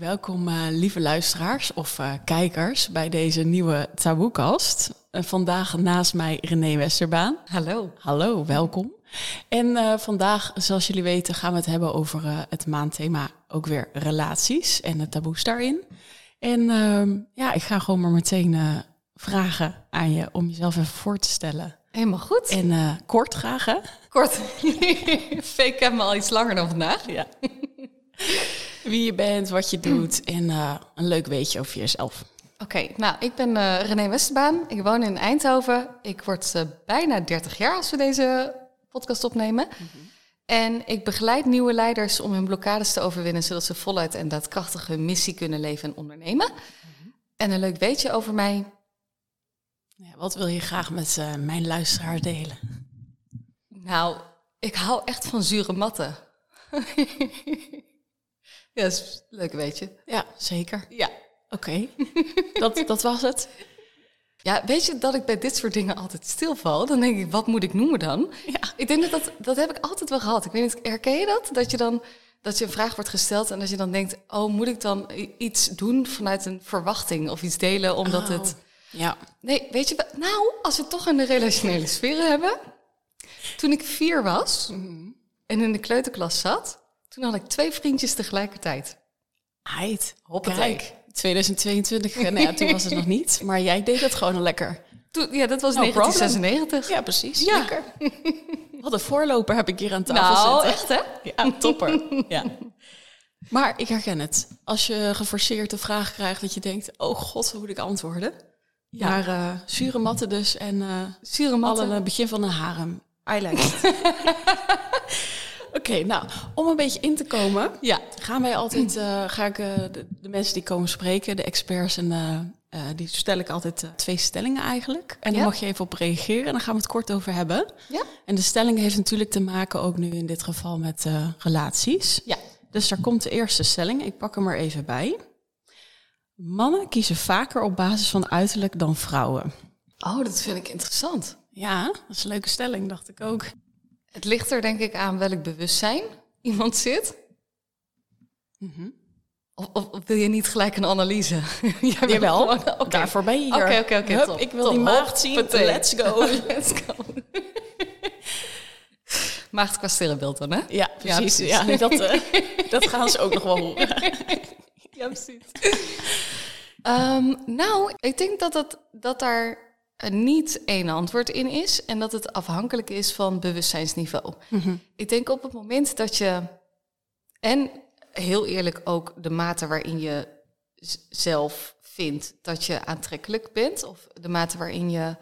Welkom uh, lieve luisteraars of uh, kijkers bij deze nieuwe Taboekast. Uh, vandaag naast mij René Westerbaan. Hallo. Hallo, welkom. En vandaag, zoals jullie weten, gaan we het hebben over het maandthema ook weer relaties en de taboes daarin. En ehm, ja, ik ga gewoon maar meteen vragen aan je om jezelf even voor te stellen. Helemaal goed. En kort graag hè? Kort. Fake heb me al iets langer dan vandaag. Ja. Wie je bent, wat je doet en uh, een leuk weetje over jezelf. Oké, nou, ik ben uh, René Westerbaan. Ik woon in Eindhoven. Ik word uh, bijna 30 jaar als we deze podcast opnemen. Mm -hmm. En ik begeleid nieuwe leiders om hun blokkades te overwinnen, zodat ze voluit en daadkrachtig hun missie kunnen leven en ondernemen. Mm -hmm. En een leuk weetje over mij. Ja, wat wil je graag met mijn luisteraar delen? Nou, ik hou echt van zure matten. Ja, dat is leuk, weet je. Ja, zeker. Ja. Oké, dat, dat was het. Ja, weet je dat ik bij dit soort dingen altijd stilval? Dan denk ik, wat moet ik noemen dan? Ja. Ik denk dat, dat dat heb ik altijd wel gehad. Ik weet niet, herken je dat? Dat je dan dat je een vraag wordt gesteld en dat je dan denkt, oh, moet ik dan iets doen vanuit een verwachting of iets delen omdat oh. het. Ja. Nee, weet je, nou, als we het toch in de relationele sfeer hebben. Toen ik vier was mm -hmm. en in de kleuterklas zat, toen had ik twee vriendjes tegelijkertijd. Heid, Kijk, 2022, nou ja, toen was het nog niet. Maar jij deed het gewoon lekker. Toen, ja, dat was no 1996. Ja, precies. Ja. Lekker. Wat een voorloper heb ik hier aan tafel nou, zitten. echt hè? Ja, topper. ja. Maar ik herken het. Als je geforceerd de vraag krijgt dat je denkt... oh god, hoe moet ik antwoorden? Ja. Maar uh, zure matten dus en uh, zure matten. Al een begin van een harem. I like it. Oké, okay, nou, om een beetje in te komen, ja. gaan wij altijd, uh, ga ik uh, de, de, mensen die komen spreken, de experts, en uh, die stel ik altijd twee stellingen eigenlijk. En dan ja. mag je even op reageren en dan gaan we het kort over hebben. Ja. En de stelling heeft natuurlijk te maken ook nu in dit geval met relaties. Ja. Dus daar komt de eerste stelling. Ik pak hem er even bij. Mannen kiezen vaker op basis van uiterlijk dan vrouwen. Oh, dat vind ik interessant. Ja, dat is een leuke stelling, dacht ik ook. Het ligt er denk ik aan welk bewustzijn iemand zit. Mm -hmm. of, of, of, wil je niet gelijk een analyse? Jij Jawel, okay. daarvoor ben je hier. Oké, oké, oké. Ik wil top, die maagd zien. Let's go. Let's go. Maagd qua sterrenbeeld dan, hè? Ja, precies. Ja, precies. Ja, dat, uh, dat gaan ze ook nog wel horen. ja, precies. um, nou, ik denk dat, het, dat daar niet één antwoord in is en dat het afhankelijk is van bewustzijnsniveau. Mm -hmm. Ik denk op het moment dat je, en heel eerlijk ook de mate waarin je zelf vindt dat je aantrekkelijk bent, of de mate waarin je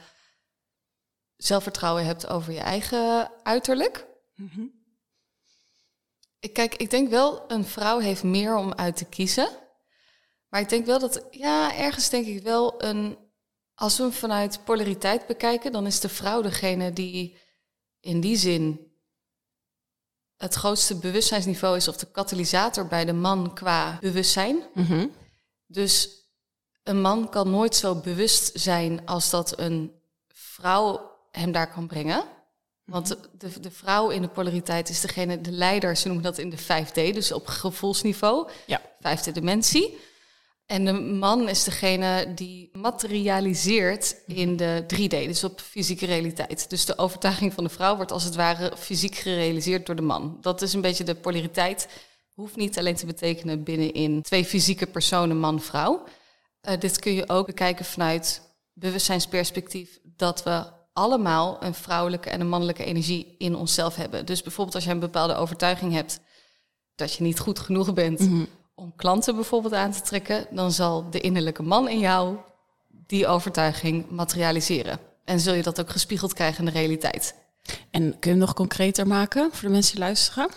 zelfvertrouwen hebt over je eigen uiterlijk. Mm -hmm. Ik, kijk, ik denk wel, een vrouw heeft meer om uit te kiezen. Maar ik denk wel dat, ja, ergens denk ik wel een als we hem vanuit polariteit bekijken, dan is de vrouw degene die in die zin het grootste bewustzijnsniveau is, of de katalysator bij de man qua bewustzijn. Mm -hmm. Dus een man kan nooit zo bewust zijn als dat een vrouw hem daar kan brengen. Want de, de, de vrouw in de polariteit is degene, de leider, ze noemen dat in de 5D, dus op gevoelsniveau, ja. vijfde dimensie. En de man is degene die materialiseert in de 3D, dus op fysieke realiteit. Dus de overtuiging van de vrouw wordt als het ware fysiek gerealiseerd door de man. Dat is een beetje de polariteit. Hoeft niet alleen te betekenen binnenin twee fysieke personen, man-vrouw. Uh, dit kun je ook bekijken vanuit bewustzijnsperspectief dat we allemaal een vrouwelijke en een mannelijke energie in onszelf hebben. Dus bijvoorbeeld als je een bepaalde overtuiging hebt dat je niet goed genoeg bent. -hmm om klanten bijvoorbeeld aan te trekken, dan zal de innerlijke man in jou die overtuiging materialiseren. En zul je dat ook gespiegeld krijgen in de realiteit. En kun je hem nog concreter maken voor de mensen die luisteren?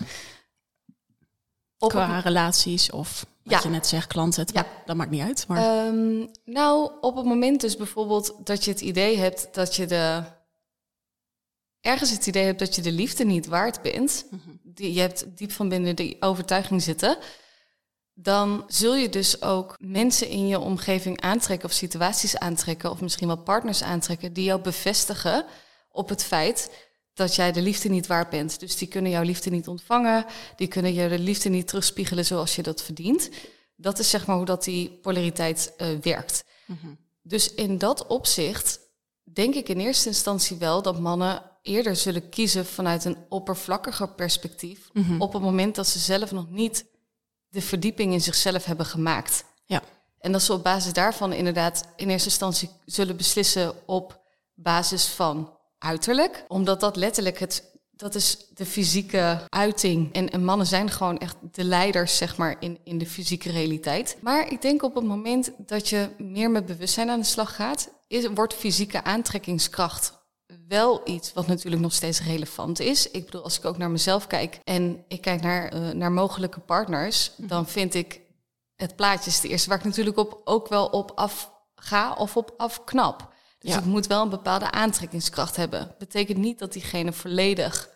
Op Qua relaties of wat ja. je net zegt, klanten, ja. dat maakt niet uit. Maar... Um, nou, op het moment dus bijvoorbeeld dat je het idee hebt dat je de... Ergens het idee hebt dat je de liefde niet waard bent. Mm -hmm. die, je hebt diep van binnen die overtuiging zitten dan zul je dus ook mensen in je omgeving aantrekken of situaties aantrekken of misschien wel partners aantrekken die jou bevestigen op het feit dat jij de liefde niet waard bent. Dus die kunnen jouw liefde niet ontvangen, die kunnen je de liefde niet terugspiegelen zoals je dat verdient. Dat is zeg maar hoe dat die polariteit uh, werkt. Dus in dat opzicht denk ik in eerste instantie wel dat mannen eerder zullen kiezen vanuit een oppervlakkiger perspectief. Op het moment dat ze zelf nog niet de verdieping in zichzelf hebben gemaakt. Ja. En dat ze op basis daarvan inderdaad in eerste instantie zullen beslissen op basis van uiterlijk. Omdat dat letterlijk het, dat is de fysieke uiting. En, en mannen zijn gewoon echt de leiders, zeg maar, in, in de fysieke realiteit. Maar ik denk op het moment dat je meer met bewustzijn aan de slag gaat, is, wordt fysieke aantrekkingskracht wel iets wat natuurlijk nog steeds relevant is. Ik bedoel, als ik ook naar mezelf kijk en ik kijk naar, uh, naar mogelijke partners, mhm. dan vind ik het plaatje is de eerste waar ik natuurlijk op, ook wel op af ga of op afknap. Dus ja. ik moet wel een bepaalde aantrekkingskracht hebben. Betekent niet dat diegene volledig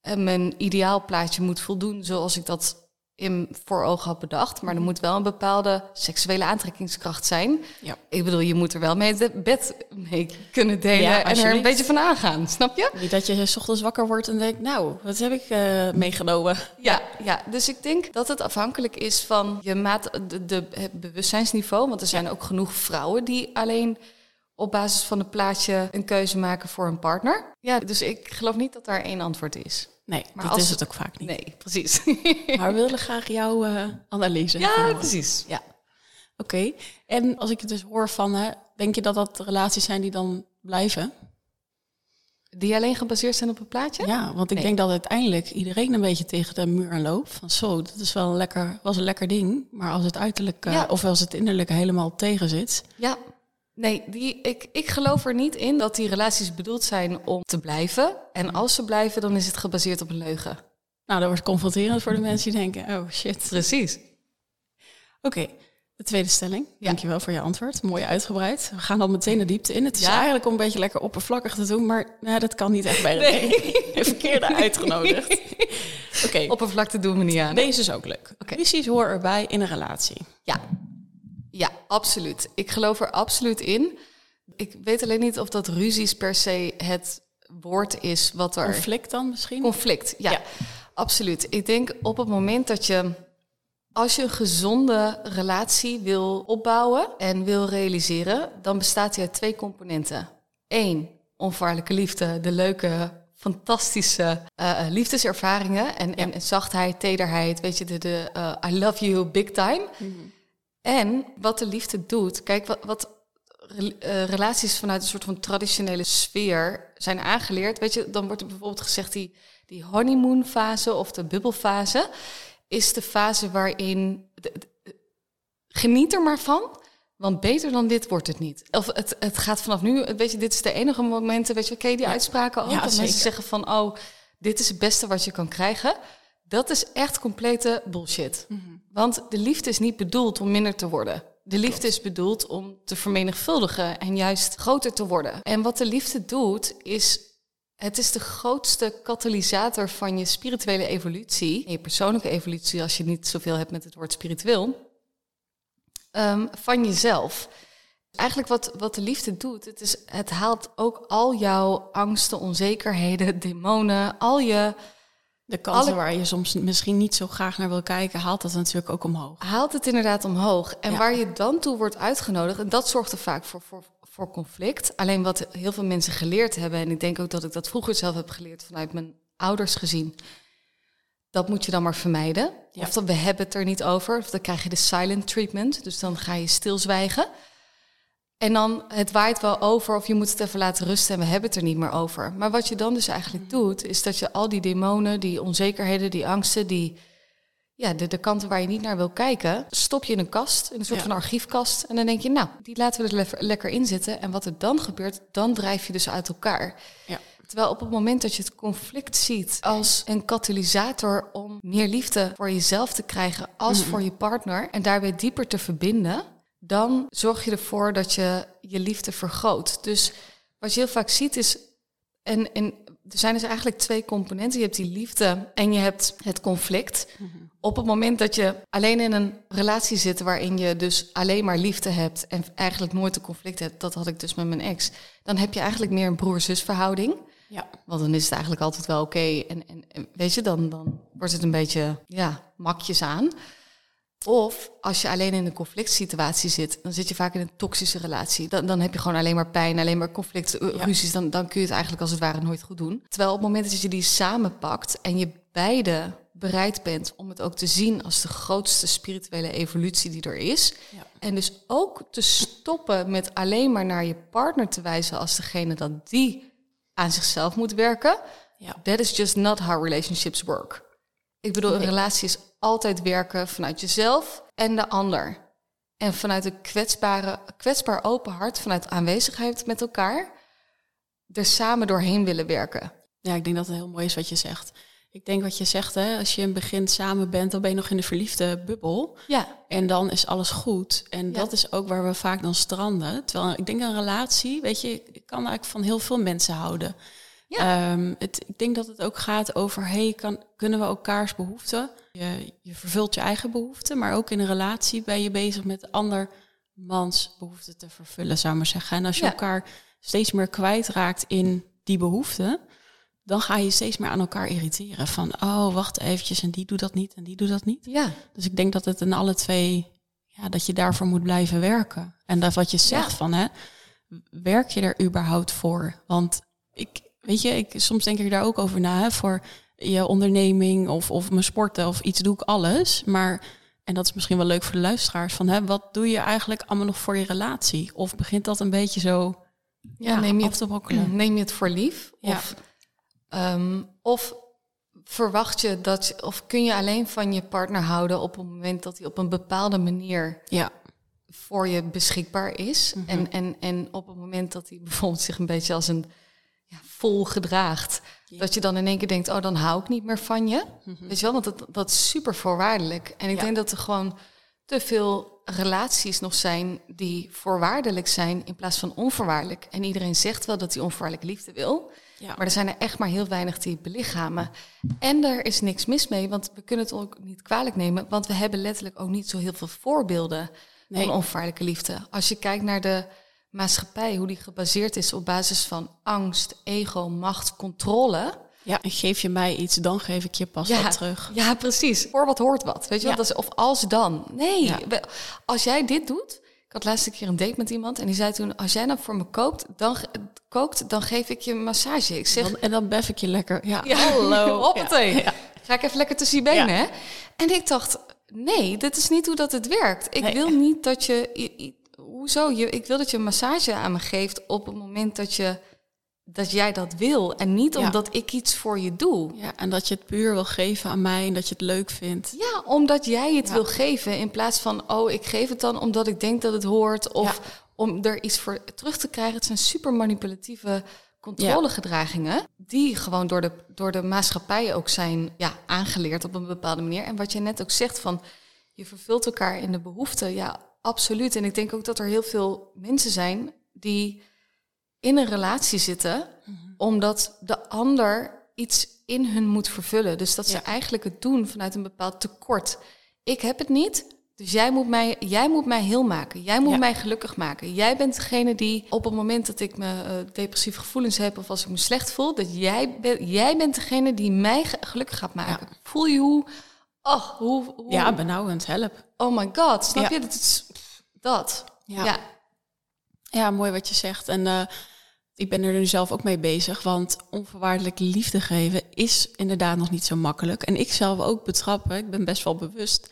eh, mijn ideaalplaatje moet voldoen zoals ik dat in voor ogen had bedacht. Maar er moet wel een bepaalde seksuele aantrekkingskracht zijn. Ja. Ik bedoel, je moet er wel mee het bed mee kunnen delen en er een beetje van aangaan. Snap je? Niet dat je s ochtends wakker wordt en denkt, nou, wat heb ik uh, meegenomen? Ja, ja, dus ik denk dat het afhankelijk is van je maat, de, de het bewustzijnsniveau. Want er zijn ook genoeg vrouwen die alleen op basis van een plaatje een keuze maken voor een partner. Ja, dus ik geloof niet dat daar één antwoord is. Nee, maar dat is het ook vaak niet. Nee, precies. maar we willen graag jouw uh, analyse. Ja, precies. Ja. Oké. En als ik het dus hoor van, hè, denk je dat dat relaties zijn die dan blijven? Die alleen gebaseerd zijn op een plaatje? Ja, want ik denk dat uiteindelijk iedereen een beetje tegen de muur aan loopt. Van zo, dat is wel een lekker, was een lekker ding. Maar als het uiterlijk uh, of als het innerlijk helemaal tegen zit. Ja, Nee, die, ik, ik geloof er niet in dat die relaties bedoeld zijn om te blijven. En als ze blijven, dan is het gebaseerd op een leugen. Nou, dat wordt confronterend voor de mensen die denken, oh shit. Precies. Oké, de tweede stelling. Ja. Dankjewel voor je antwoord. Mooi uitgebreid. We gaan dan meteen de diepte in. Het is eigenlijk om een beetje lekker oppervlakkig te doen, maar nou, dat kan niet echt bij de nee. verkeerde uitgenodigd. Oké. Oppervlakte doen we niet aan. Deze is ook leuk. Okay. Visies horen erbij in een relatie. Ja, ja, absoluut. Ik geloof er absoluut in. Ik weet alleen niet of dat ruzies per se het woord is wat er. Conflict dan misschien? Conflict, ja, absoluut. Ik denk op het moment dat je. Als je een gezonde relatie wil opbouwen en wil realiseren, dan bestaat die uit twee componenten. Eén, onvaarlijke liefde, de leuke, fantastische uh, liefdeservaringen en, en, zachtheid, tederheid, weet je, de, de uh, I love you big time. Mm en wat de liefde doet, kijk, wat, wat uh, relaties vanuit een soort van traditionele sfeer zijn aangeleerd. Weet je, dan wordt er bijvoorbeeld gezegd die, die honeymoon-fase of de bubbelfase is de fase waarin. geniet er maar van. Want beter dan dit wordt het niet. Of het, het gaat vanaf nu, weet je, dit is de enige momenten, weet je, oké, die uitspraken ook. Ja, dat mensen zeggen van, oh, dit is het beste wat je kan krijgen. Dat is echt complete bullshit. Mhm. Want de liefde is niet bedoeld om minder te worden. De liefde is bedoeld om te vermenigvuldigen en juist groter te worden. En wat de liefde doet, is het is de grootste katalysator van je spirituele evolutie. En je persoonlijke evolutie, als je niet zoveel hebt met het woord spiritueel. Um, van jezelf. Eigenlijk wat, wat de liefde doet, het, is, het haalt ook al jouw angsten, onzekerheden, demonen, al je de kansen waar je soms misschien niet zo graag naar wil kijken, haalt dat natuurlijk ook omhoog. Haalt het inderdaad omhoog. En waar je dan toe wordt uitgenodigd, en dat zorgt er vaak voor, voor, voor conflict. Alleen wat heel veel mensen geleerd hebben, en ik denk ook dat ik dat vroeger zelf heb geleerd vanuit mijn ouders gezien. Dat moet je dan maar vermijden. Of dan we hebben het er niet over. Of dan krijg je de silent treatment. Dus dan ga je stilzwijgen. En dan, het waait wel over of je moet het even laten rusten en we hebben het er niet meer over. Maar wat je dan dus eigenlijk doet, is dat je al die demonen, die onzekerheden, die angsten, die, ja, de, de kanten waar je niet naar wil kijken, stop je in een kast, in een soort van archiefkast. En dan denk je, nou, die laten we er lekker in zitten. En wat er dan gebeurt, dan drijf je dus uit elkaar. Ja. Terwijl op het moment dat je het conflict ziet als een katalysator om meer liefde voor jezelf te krijgen als voor je partner en daarbij dieper te verbinden, dan zorg je ervoor dat je je liefde vergroot. Dus wat je heel vaak ziet is, en, en er zijn dus eigenlijk twee componenten. Je hebt die liefde en je hebt het conflict. Mhm. Op het moment dat je alleen in een relatie zit waarin je dus alleen maar liefde hebt en eigenlijk nooit een conflict hebt, dat had ik dus met mijn ex, dan heb je eigenlijk meer een broer-zus verhouding. Ja. Want dan is het eigenlijk altijd wel oké. En, en, en, weet je, dan, dan wordt het een beetje ja, makjes aan. Of als je alleen in een conflict situatie zit, dan zit je vaak in een toxische relatie. Dan, dan heb je gewoon alleen maar pijn, alleen maar conflicten, uh, ruzies. Dan, dan kun je het eigenlijk als het ware nooit goed doen. Terwijl op het moment dat je die samenpakt en je beide bereid bent om het ook te zien als de grootste spirituele evolutie die er is. Ja. En dus ook te stoppen met alleen maar naar je partner te wijzen als degene dat die aan zichzelf moet werken. Ja. That is just not how relationships work. Ik bedoel, een relatie is altijd werken vanuit jezelf en de ander. En vanuit een kwetsbare, kwetsbaar open hart, vanuit aanwezigheid met elkaar, er samen doorheen willen werken. Ja, ik denk dat het heel mooi is wat je zegt. Ik denk wat je zegt, hè, als je in het begin samen bent, dan ben je nog in de verliefde bubbel. Ja. En dan is alles goed. En dat is ook waar we vaak dan stranden. Terwijl ik denk een relatie, weet je, ik kan eigenlijk van heel veel mensen houden. Ja. Ehm, het, ik denk dat het ook gaat over, hey, kan, kunnen we elkaars behoeften? Je, je vervult je eigen behoeften, maar ook in een relatie ben je bezig met andermans behoeften te vervullen, zou ik maar zeggen. En als je elkaar steeds meer kwijtraakt in die behoeften, dan ga je steeds meer aan elkaar irriteren. Van, oh, wacht eventjes, en die doet dat niet en die doet dat niet. Ja. Dus ik denk dat het in alle twee, ja, dat je daarvoor moet blijven werken. En dat wat je zegt van, hè, werk je er überhaupt voor? Want ik, weet je, ik, soms denk ik daar ook over na, hè, voor je onderneming of, of mijn sporten of iets doe ik alles. Maar, en dat is misschien wel leuk voor de luisteraars, van, hè, wat doe je eigenlijk allemaal nog voor je relatie? Of begint dat een beetje zo ja, neem, je het, neem je het voor lief? Ja. Of Ehm, of verwacht je dat, of kun je alleen van je partner houden op het moment dat hij op een bepaalde manier ja. voor je beschikbaar is? Mhm. en, en, en op het moment dat hij bijvoorbeeld zich een beetje als een ja, vol gedraagt, dat je dan in één keer denkt, oh, dan hou ik niet meer van je. Mhm. Weet je wel, want dat, dat is super voorwaardelijk. En ik denk dat er gewoon te veel relaties nog zijn die voorwaardelijk zijn in plaats van onvoorwaardelijk. En iedereen zegt wel dat hij onvoorwaardelijke liefde wil. Ja. Maar er zijn er echt maar heel weinig die belichamen. En er is niks mis mee, want we kunnen het ook niet kwalijk nemen. Want we hebben letterlijk ook niet zo heel veel voorbeelden van onvoorwaardelijke liefde. Als je kijkt naar de maatschappij, hoe die gebaseerd is op basis van angst, ego, macht, controle. Ja, en geef je mij iets, dan geef ik je pas wat terug. Ja, precies. Voor wat hoort wat. Weet je ja. Dat is, of als dan. Nee, als jij dit doet, had laatst een keer een date met iemand en die zei toen: Als jij nou voor me koopt, dan, kookt, dan geef ik je een massage. Ik zeg, en dan bef ik je lekker. Ja, hallo. Hoppatee. Ga ik even lekker tussen je benen, hè? En ik dacht: Nee, dit is niet hoe dat het werkt. Ik wil niet dat je. Hoezo? Je, ik wil dat je een massage aan me geeft op het moment dat je dat jij dat wil en niet omdat ik iets voor je doe. Ja, en dat je het puur wil geven aan mij en dat je het leuk vindt. Ja, omdat jij het wil geven in plaats van, oh, ik geef het dan omdat ik denk dat het hoort of om er iets voor terug te krijgen. Het zijn super manipulatieve controlegedragingen die gewoon door de, door de maatschappij ook zijn ja, aangeleerd op een bepaalde manier. En wat je net ook zegt van, je vervult elkaar in de behoeften. Ja, absoluut. En ik denk ook dat er heel veel mensen zijn die in een relatie zitten, omdat de ander iets in hun moet vervullen. Dus dat ze eigenlijk het doen vanuit een bepaald tekort. Ik heb het niet, dus jij moet mij, jij moet mij heel maken. Jij moet mij gelukkig maken. Jij bent degene die op het moment dat ik me uh, depressieve gevoelens heb of als ik me slecht voel, dat jij, ben, jij bent degene die mij gelukkig gaat maken. Voel je hoe, oh, hoe, hoe, Ja, benauwend, help. Oh my god, snap je? Dat is dat. Ja. ja. mooi wat je zegt. En uh, ik ben er nu zelf ook mee bezig, want onvoorwaardelijk liefde geven is inderdaad nog niet zo makkelijk. En ik zelf ook betrappen, ik ben best wel bewust.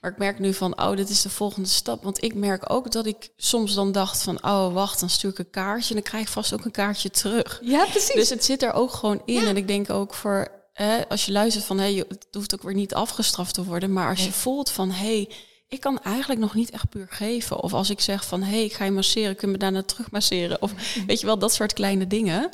Maar ik merk nu van, oh, dit is de volgende stap. Want ik merk ook dat ik soms dan dacht van, oh, wacht, dan stuur ik een kaartje en dan krijg ik vast ook een kaartje terug. Ja, precies. Dus het zit er ook gewoon in. En ik denk ook voor, als je luistert van, hé, hey, het hoeft ook weer niet afgestraft te worden. Maar als je voelt van, hé, hey, ik kan eigenlijk nog niet echt puur geven. Of als ik zeg van, hé, hey, ik ga je masseren, kun je me daarna terug masseren? Of weet je wel, dat soort kleine dingen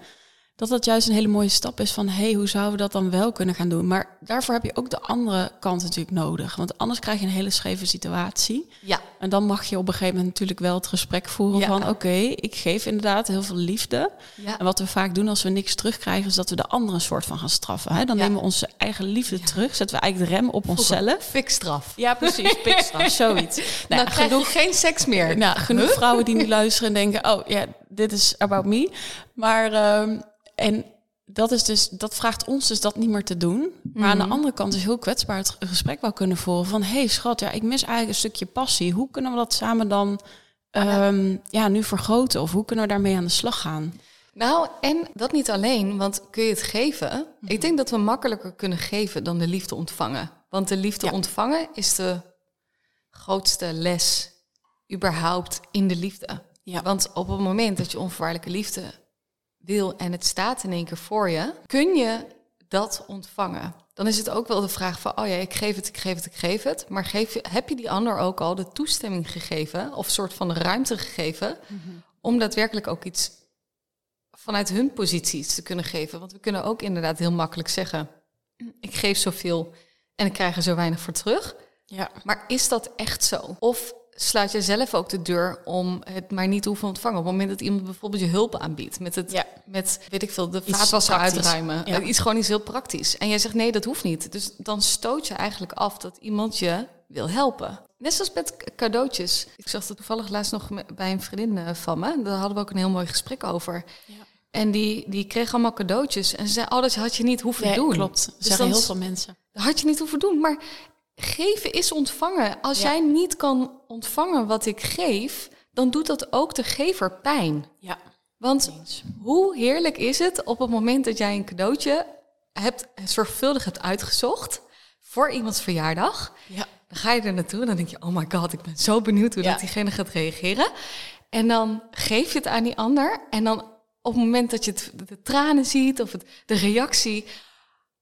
dat dat juist een hele mooie stap is van hé, hey, hoe zouden we dat dan wel kunnen gaan doen? Maar daarvoor heb je ook de andere kant natuurlijk nodig. Want anders krijg je een hele scheve situatie. Ja. En dan mag je op een gegeven moment natuurlijk wel het gesprek voeren van oké, ik geef inderdaad heel veel liefde. Ja. En wat we vaak doen als we niks terugkrijgen, is dat we de andere een soort van gaan straffen. Hè? Dan nemen we onze eigen liefde terug, zetten we eigenlijk de rem op onszelf. Fikstraf. Ja, precies, fikstraf, zoiets. Nou, dan genoeg geen seks meer. Nou, genoeg vrouwen die nu luisteren en denken, oh ja, dit is about me. Maar... Um, en dat, is dus, dat vraagt ons dus dat niet meer te doen. Maar aan de Mhm. andere kant is heel kwetsbaar het gesprek wel kunnen voeren van... hé hey, schat, ja, ik mis eigenlijk een stukje passie. Hoe kunnen we dat samen dan ehm, ja, nu vergroten? Of hoe kunnen we daarmee aan de slag gaan? Nou, en dat niet alleen, want kun je het geven? Mhm. Ik denk dat we makkelijker kunnen geven dan de liefde ontvangen. Want de liefde Ja. ontvangen is de grootste les überhaupt in de liefde. Ja. Want op het moment dat je onvoorwaardelijke liefde wil en het staat in één keer voor je, kun je dat ontvangen. Dan is het ook wel de vraag van, oh ja, ik geef het, ik geef het, ik geef het. Maar geef je, heb je die ander ook al de toestemming gegeven of een soort van ruimte gegeven om daadwerkelijk ook iets vanuit hun positie iets te kunnen geven? Want we kunnen ook inderdaad heel makkelijk zeggen, ik geef zoveel en ik krijg er zo weinig voor terug. Ja. Maar is dat echt zo? Of sluit je zelf ook de deur om het maar niet te hoeven ontvangen? Op het moment dat iemand bijvoorbeeld je hulp aanbiedt met het, Ja. met weet ik veel, de vaatwasser uitruimen, Ja. iets gewoon iets heel praktisch. En jij zegt nee, dat hoeft niet. Dus dan stoot je eigenlijk af dat iemand je wil helpen. Net zoals met cadeautjes. Ik zag dat toevallig laatst nog bij een vriendin eh, van me. Daar hadden we ook een heel mooi gesprek over. Ja. En die, die kreeg allemaal cadeautjes. En ze zei, oh, dat had je niet hoeven Nee, doen. klopt. Dat Dus zeggen heel veel mensen. dat had je niet hoeven doen. Maar geven is ontvangen. Als Ja. jij niet kan ontvangen wat ik geef, dan doet dat ook de gever pijn. Ja. Want hoe heerlijk is het op het moment dat jij een cadeautje hebt, zorgvuldig hebt uitgezocht voor iemands verjaardag. Ja. Dan ga je er naartoe en dan denk je, oh my god, ik ben zo benieuwd hoe Ja. dat diegene gaat reageren. En dan geef je het aan die ander. En dan op het moment dat je het, de tranen ziet of het, de reactie,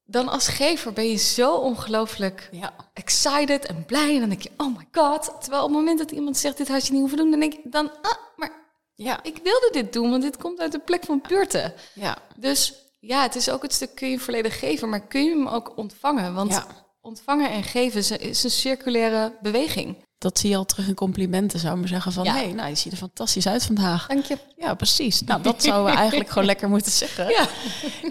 dan als gever ben je zo ongelooflijk Ja. excited en blij. En dan denk je, oh my god. Terwijl op het moment dat iemand zegt, dit had je niet hoeven doen, dan denk je, dan, ah, maar Ja. ik wilde dit doen, want dit komt uit de plek van puurte. Ja. Dus ja, het is ook het stuk, kun je volledig geven, maar kun je hem ook ontvangen? Want Ja. ontvangen en geven is een circulaire beweging. Dat zie je al terug in complimenten, zou ik maar zeggen van... Ja. hey, nou, je ziet er fantastisch uit vandaag. Dank je. Ja, precies. Nou, dat zouden we eigenlijk gewoon lekker moeten zeggen. Ja,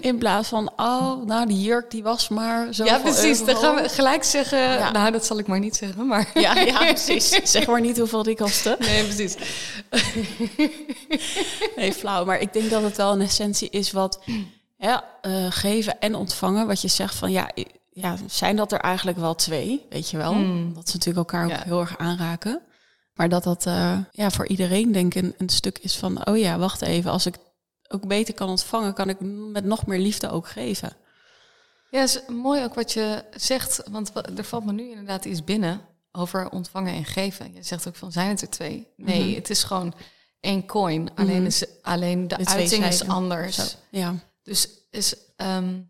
In plaats van, oh, nou, die jurk die was maar zo ja precies. Dan gaan we gelijk zeggen, Ja. nou dat zal ik maar niet zeggen, maar... Ja, ja, precies. Zeg maar niet hoeveel die kostte. Nee, precies. Nee, flauw. Maar ik denk dat het wel een essentie is wat ja, eh, geven en ontvangen. Wat je zegt van, ja, ja, zijn dat er eigenlijk wel twee, weet je wel? Mm. Dat ze natuurlijk elkaar ook Ja. heel erg aanraken. Maar dat dat eh, ja, voor iedereen denk ik een, een stuk is van, oh ja, wacht even. Als ik ook beter kan ontvangen, kan ik met nog meer liefde ook geven. Ja, is mooi ook wat je zegt, want wa- er valt me nu inderdaad iets binnen over ontvangen en geven. Je zegt ook van, zijn het er twee? Nee, Mhm. het is gewoon één coin. Alleen, Mhm. is, alleen de, De uiting is anders. Zo, ja, Dus is, ehm,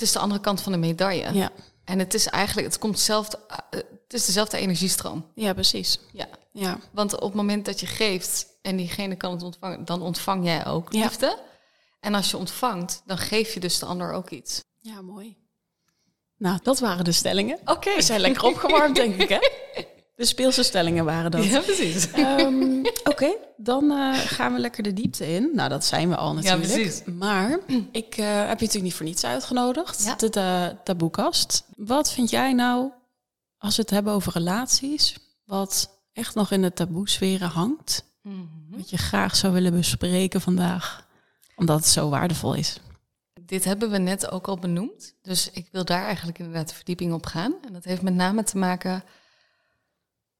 het is de andere kant van de medaille. ja. En het is eigenlijk, het komt hetzelfde, eh, het is dezelfde energiestroom. ja, precies. Ja. Ja, Want op het moment dat je geeft en diegene kan het ontvangen, dan ontvang jij ook Ja. liefde. En als je ontvangt, dan geef je dus de ander ook iets. ja mooi. Nou, dat waren de stellingen. Oké. We zijn lekker opgewarmd, denk ik, hè? De speelse stellingen waren dat. Ja, precies. Ehm, Oké, dan eh, gaan we lekker de diepte in. Nou, dat zijn we al natuurlijk. precies. Maar ik eh, heb je natuurlijk niet voor niets uitgenodigd. Ja. De ta- taboekast. Wat vind jij nou, als we het hebben over relaties... wat echt nog in de taboesferen hangt... Mhm. wat je graag zou willen bespreken vandaag... omdat het zo waardevol is? Dit hebben we net ook al benoemd. Dus ik wil daar eigenlijk inderdaad de verdieping op gaan. En dat heeft met name te maken...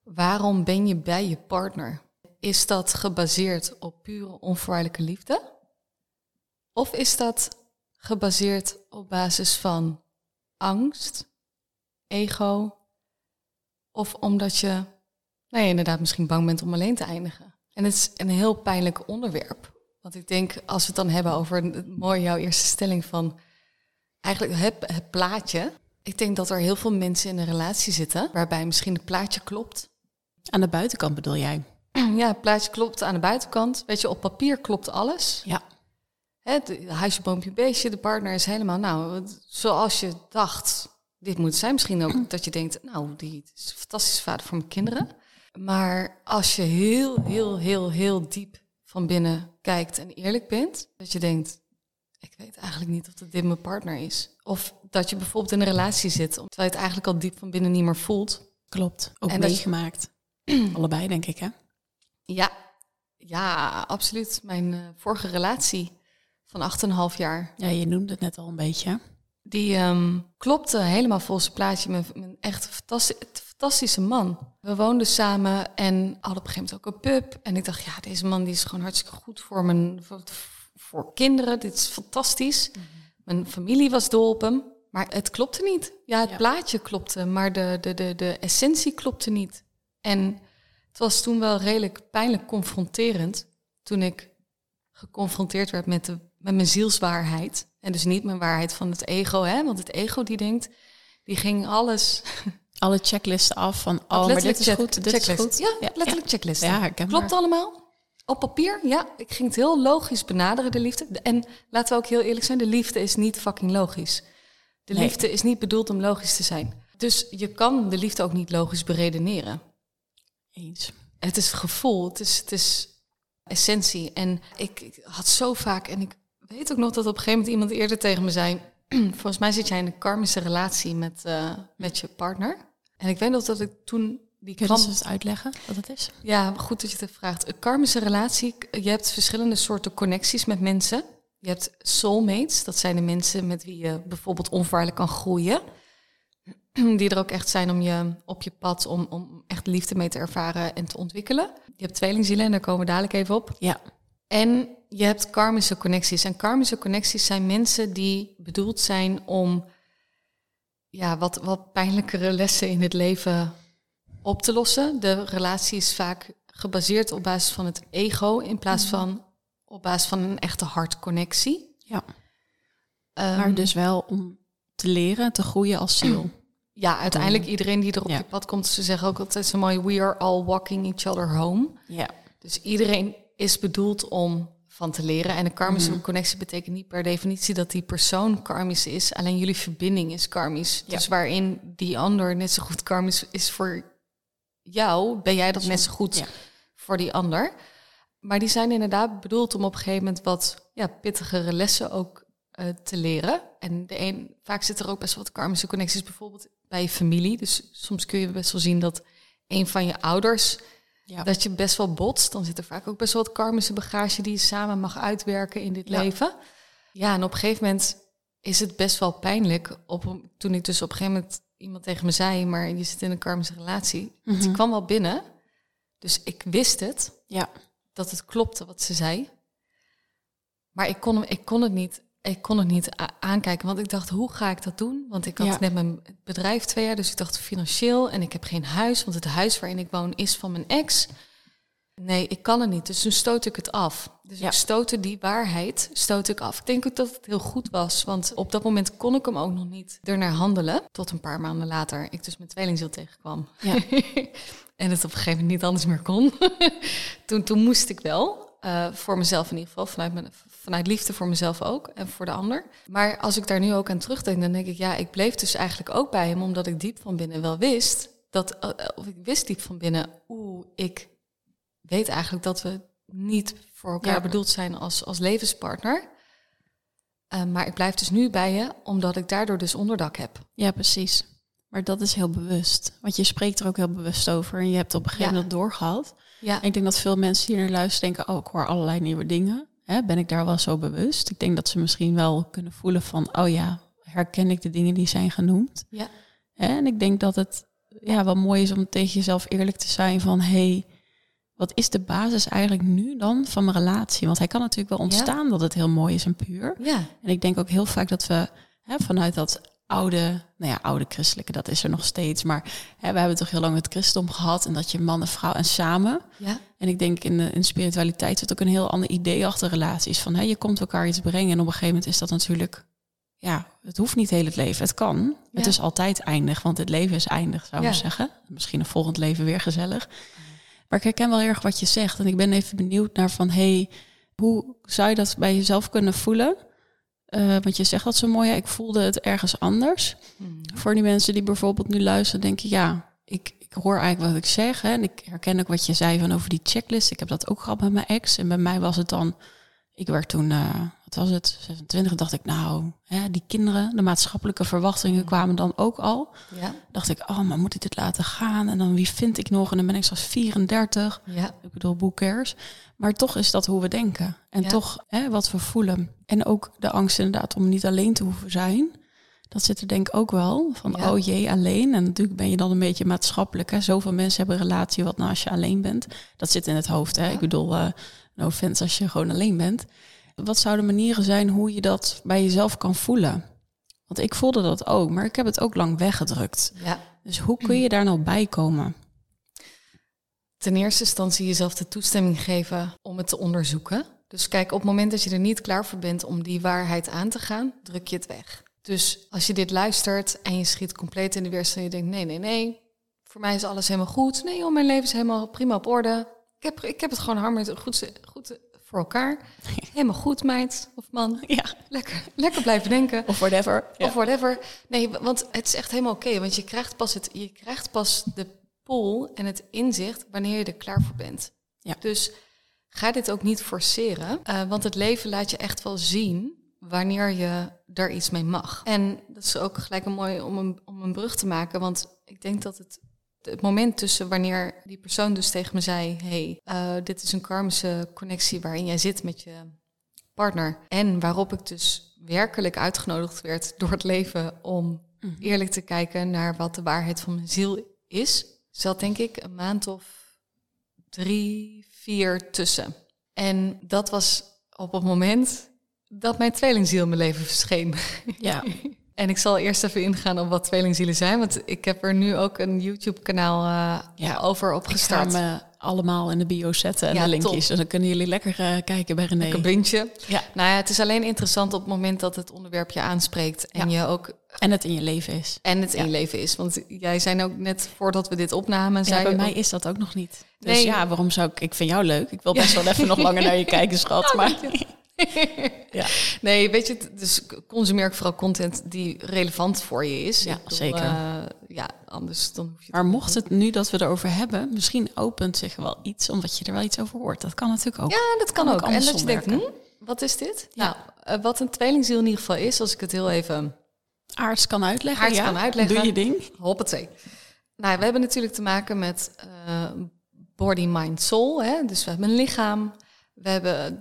waarom ben je bij je partner? Is dat gebaseerd op pure onvoorwaardelijke liefde? Of is dat gebaseerd op basis van angst, ego... of omdat je, nou inderdaad misschien bang bent om alleen te eindigen? En het is een heel pijnlijk onderwerp. Want ik denk, als we het dan hebben over mooi jouw eerste stelling van eigenlijk het, het plaatje. Ik denk dat er heel veel mensen in een relatie zitten waarbij misschien het plaatje klopt. Aan de buitenkant bedoel jij? Ja, het plaatje klopt aan de buitenkant. Weet je, op papier klopt alles. Ja. Het huisje, boompje, beestje, de partner is helemaal, nou, zoals je dacht, dit moet zijn. Misschien ook dat je denkt, nou, die is een fantastische vader voor mijn kinderen. Maar als je heel, heel, heel, heel diep van binnen kijkt en eerlijk bent, dat je denkt, ik weet eigenlijk niet of dat dit mijn partner is. Of dat je bijvoorbeeld in een relatie zit, terwijl je het eigenlijk al diep van binnen niet meer voelt. Klopt. Ook En meegemaakt. Allebei, denk ik, hè? Ja, ja, absoluut. Mijn eh, vorige relatie van 8,5 jaar. Ja, je noemde het net al een beetje. Die ehm, klopte helemaal volgens het plaatje met een echt fantastisch, fantastische man. We woonden samen en hadden op een gegeven moment ook een pub. En ik dacht, ja, deze man die is gewoon hartstikke goed voor, mijn, voor, voor kinderen. Dit is fantastisch. Mijn familie was dol op hem. Maar het klopte niet. Ja, het Ja. plaatje klopte, maar de, de, de, de essentie klopte niet. En het was toen wel redelijk pijnlijk confronterend. Toen ik geconfronteerd werd met, de, met mijn zielswaarheid. En dus niet mijn waarheid van het ego. Hè? Want het ego die denkt, die ging alles... Alle checklisten af van, oh, maar dit is check- goed, dit is goed. Ja, letterlijk. Ja, herkenbaar. Klopt allemaal? Op papier? Ja, ik ging het heel logisch benaderen, de liefde. En laten we ook heel eerlijk zijn, de liefde is niet fucking logisch. De Nee. liefde is niet bedoeld om logisch te zijn. Dus je kan de liefde ook niet logisch beredeneren. Eens. Het is gevoel, het is, het is essentie. En ik, ik had zo vaak, en ik weet ook nog dat op een gegeven moment iemand eerder tegen me zei... volgens mij zit jij in een karmische relatie met, eh, met je partner. En ik weet nog dat ik toen die Kun je eens uitleggen wat het is? Ja, goed dat je het vraagt. Een karmische relatie, je hebt verschillende soorten connecties met mensen. Je hebt soulmates, dat zijn de mensen met wie je bijvoorbeeld onvoorwaardelijk kan groeien. Die er ook echt zijn om je op je pad, om, om echt liefde mee te ervaren en te ontwikkelen. Je hebt tweelingzielen en daar komen we dadelijk even op. Ja. En je hebt karmische connecties. En karmische connecties zijn mensen die bedoeld zijn om ja, wat, wat pijnlijkere lessen in het leven op te lossen. De relatie is vaak gebaseerd op basis van het ego in plaats van op basis van een echte hartconnectie. ja. Ehm, Maar dus wel om te leren, te groeien als ziel. Ja, uiteindelijk iedereen die er op Ja. je pad komt, ze zeggen ook altijd zo mooi, we are all walking each other home. Ja. Dus iedereen is bedoeld om van te leren. En een karmische connectie betekent niet per definitie dat die persoon karmisch is. Alleen jullie verbinding is karmisch. Ja. Dus waarin die ander net zo goed karmisch is voor jou, ben jij dat net zo goed Ja. voor die ander. Maar die zijn inderdaad bedoeld om op een gegeven moment wat ja, pittigere lessen ook eh, te leren. En de een, vaak zit er ook best wel wat karmische connecties, bijvoorbeeld bij je familie. Dus soms kun je best wel zien dat een van je ouders Ja. dat je best wel botst. Dan zit er vaak ook best wel wat karmische bagage die je samen mag uitwerken in dit Ja. leven. Ja, en op een gegeven moment is het best wel pijnlijk. Op, toen ik dus op een gegeven moment iemand tegen me zei, maar je zit in een karmische relatie. Mhm. Die kwam wel binnen. Dus ik wist het, Ja. dat het klopte wat ze zei. Maar ik kon, hem, ik kon het niet. Ik kon het niet aankijken, want ik dacht, hoe ga ik dat doen? Want ik had Ja. net mijn bedrijf twee jaar, dus ik dacht financieel en ik heb geen huis, want het huis waarin ik woon is van mijn ex. Nee, ik kan het niet. Dus toen stoot ik het af. Dus Ja. ik stootte die waarheid, stoot ik af. Ik denk ook dat het heel goed was, want op dat moment kon ik hem ook nog niet ernaar handelen. Tot een paar maanden later ik dus mijn tweelingziel tegenkwam. Ja. en het op een gegeven moment niet anders meer kon. toen, toen moest ik wel, eh, voor mezelf in ieder geval, vanuit, mijn, vanuit liefde voor mezelf ook en voor de ander. Maar als ik daar nu ook aan terugdenk, dan denk ik, ja, ik bleef dus eigenlijk ook bij hem, omdat ik diep van binnen wel wist dat, eh, of ik wist diep van binnen, oeh, ik weet eigenlijk dat we niet voor elkaar Ja. bedoeld zijn als, als levenspartner. Eh, maar ik blijf dus nu bij je, omdat ik daardoor dus onderdak heb. Ja, precies. Maar dat is heel bewust. Want je spreekt er ook heel bewust over. En je hebt op een gegeven Ja. moment doorgehad. Ja, ik denk dat veel mensen die naar luisteren denken... oh, ik hoor allerlei nieuwe dingen. Hè, ben ik daar wel zo bewust? Ik denk dat ze misschien wel kunnen voelen van... oh ja, herken ik de dingen die zijn genoemd? ja, En ik denk dat het ja, wel mooi is om tegen jezelf eerlijk te zijn van... hey, wat is de basis eigenlijk nu dan van mijn relatie? Want hij kan natuurlijk wel ontstaan dat het heel mooi is en puur. ja, En ik denk ook heel vaak dat we hè, vanuit dat oude, nou ja, oude christelijke, dat is er nog steeds. Maar hè, we hebben toch heel lang het christendom gehad en dat je man en vrouw en samen. ja, En ik denk in de, in spiritualiteit zit ook een heel ander idee achter relaties. Van hè, je komt elkaar iets brengen en op een gegeven moment is dat natuurlijk, ja, het hoeft niet heel het leven. Het kan. Het is altijd eindig, want het leven is eindig, zou ik Ja. zeggen. Misschien een volgend leven weer gezellig. Maar ik herken wel heel erg wat je zegt. En ik ben even benieuwd naar van, hey, hoe zou je dat bij jezelf kunnen voelen? Eh, want je zegt dat zo mooi, ja, ik voelde het ergens anders. Voor die mensen die bijvoorbeeld nu luisteren, denk je, ja, ik, ik hoor eigenlijk wat ik zeg. Hè, en ik herken ook wat je zei van over die checklist. Ik heb dat ook gehad met mijn ex. En bij mij was het dan, ik werd toen, eh, wat was het, 26, dacht ik, nou, hè, die kinderen, de maatschappelijke verwachtingen kwamen dan ook al. ja, Dacht ik, oh, maar moet ik dit laten gaan? En dan wie vind ik nog? En dan ben ik zelfs 34. ja, Ik bedoel, boekers. Maar toch is dat hoe we denken. En Ja. toch hè, wat we voelen. En ook de angst inderdaad om niet alleen te hoeven zijn. Dat zit er denk ik ook wel. Van, Ja. oh jee, alleen. En natuurlijk ben je dan een beetje maatschappelijk. Hè? Zoveel mensen hebben een relatie. Wat nou als je alleen bent? Dat zit in het hoofd. Hè? Ik bedoel, eh no offense als je gewoon alleen bent. Wat zouden manieren zijn hoe je dat bij jezelf kan voelen? Want ik voelde dat ook, maar ik heb het ook lang weggedrukt. Ja. Dus hoe kun je daar nou bij komen? Ten eerste instantie jezelf de toestemming geven om het te onderzoeken. Dus kijk, op het moment dat je er niet klaar voor bent om die waarheid aan te gaan, druk je het weg. Dus als je dit luistert en je schiet compleet in de weerstand en je denkt, nee, nee, nee, voor mij is alles helemaal goed. Nee joh, mijn leven is helemaal prima op orde. Ik heb, ik heb het gewoon hartstikke goed, goed voor elkaar. Helemaal goed, meid of man. Ja, Lekker, lekker blijven denken. of whatever. Of whatever. Nee, want het is echt helemaal oké. want je krijgt, pas het, je krijgt pas de pool en het inzicht wanneer je er klaar voor bent. Ja. Dus ga dit ook niet forceren. eh, want het leven laat je echt wel zien wanneer je er iets mee mag. En dat is ook gelijk een mooi om een, om een brug te maken. Want ik denk dat het, het moment tussen wanneer die persoon dus tegen me zei... hey, eh, dit is een karmische connectie waarin jij zit met je partner. En waarop ik dus werkelijk uitgenodigd werd door het leven om eerlijk te kijken naar wat de waarheid van mijn ziel is. Zat denk ik een maand of drie, vier tussen. En dat was op het moment dat mijn tweelingziel in mijn leven verscheen. Ja, En ik zal eerst even ingaan op wat tweelingzielen zijn, want ik heb er nu ook een YouTube-kanaal eh, Ja, over ik ga opgestart. hem eh, allemaal in de bio zetten en Ja, de linkjes. En dan kunnen jullie lekker eh, kijken bij René. Een bintje. Ja. Nou ja, het is alleen interessant op het moment dat het onderwerp je aanspreekt en je ook En het in je leven is. en het in je leven is. Want jij zijn ook net voordat we dit opnamen, zei bij mij is dat ook nog niet. Dus Nee. ja, waarom zou ik... Ik vind jou leuk. Ik wil best wel even nog langer naar je kijken, schat. Maar ja, Nee, weet je, dus consumeer ik vooral content die relevant voor je is. Ja, bedoel, zeker. eh, ja, anders dan hoef je maar mocht het nu dat we erover hebben, misschien opent zich wel iets, omdat je er wel iets over hoort. Dat kan natuurlijk ook. Ja, dat kan Kan ook. ook En dat je denkt, hm, wat is dit? Ja. Nou, eh, wat een tweelingziel in ieder geval is, als ik het heel even Aarts kan uitleggen. Aarts ja. kan uitleggen. Doe je ding. hoppatee. Nou, we hebben natuurlijk te maken met eh, body, mind, soul. Hè? Dus we hebben een lichaam. We hebben,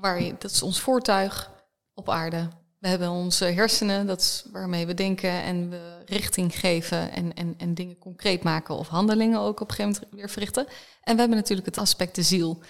waar je, dat is ons voertuig op aarde. We hebben onze hersenen, dat is waarmee we denken en we richting geven en, en, en dingen concreet maken of handelingen ook op een gegeven moment weer verrichten. En we hebben natuurlijk het aspect de ziel.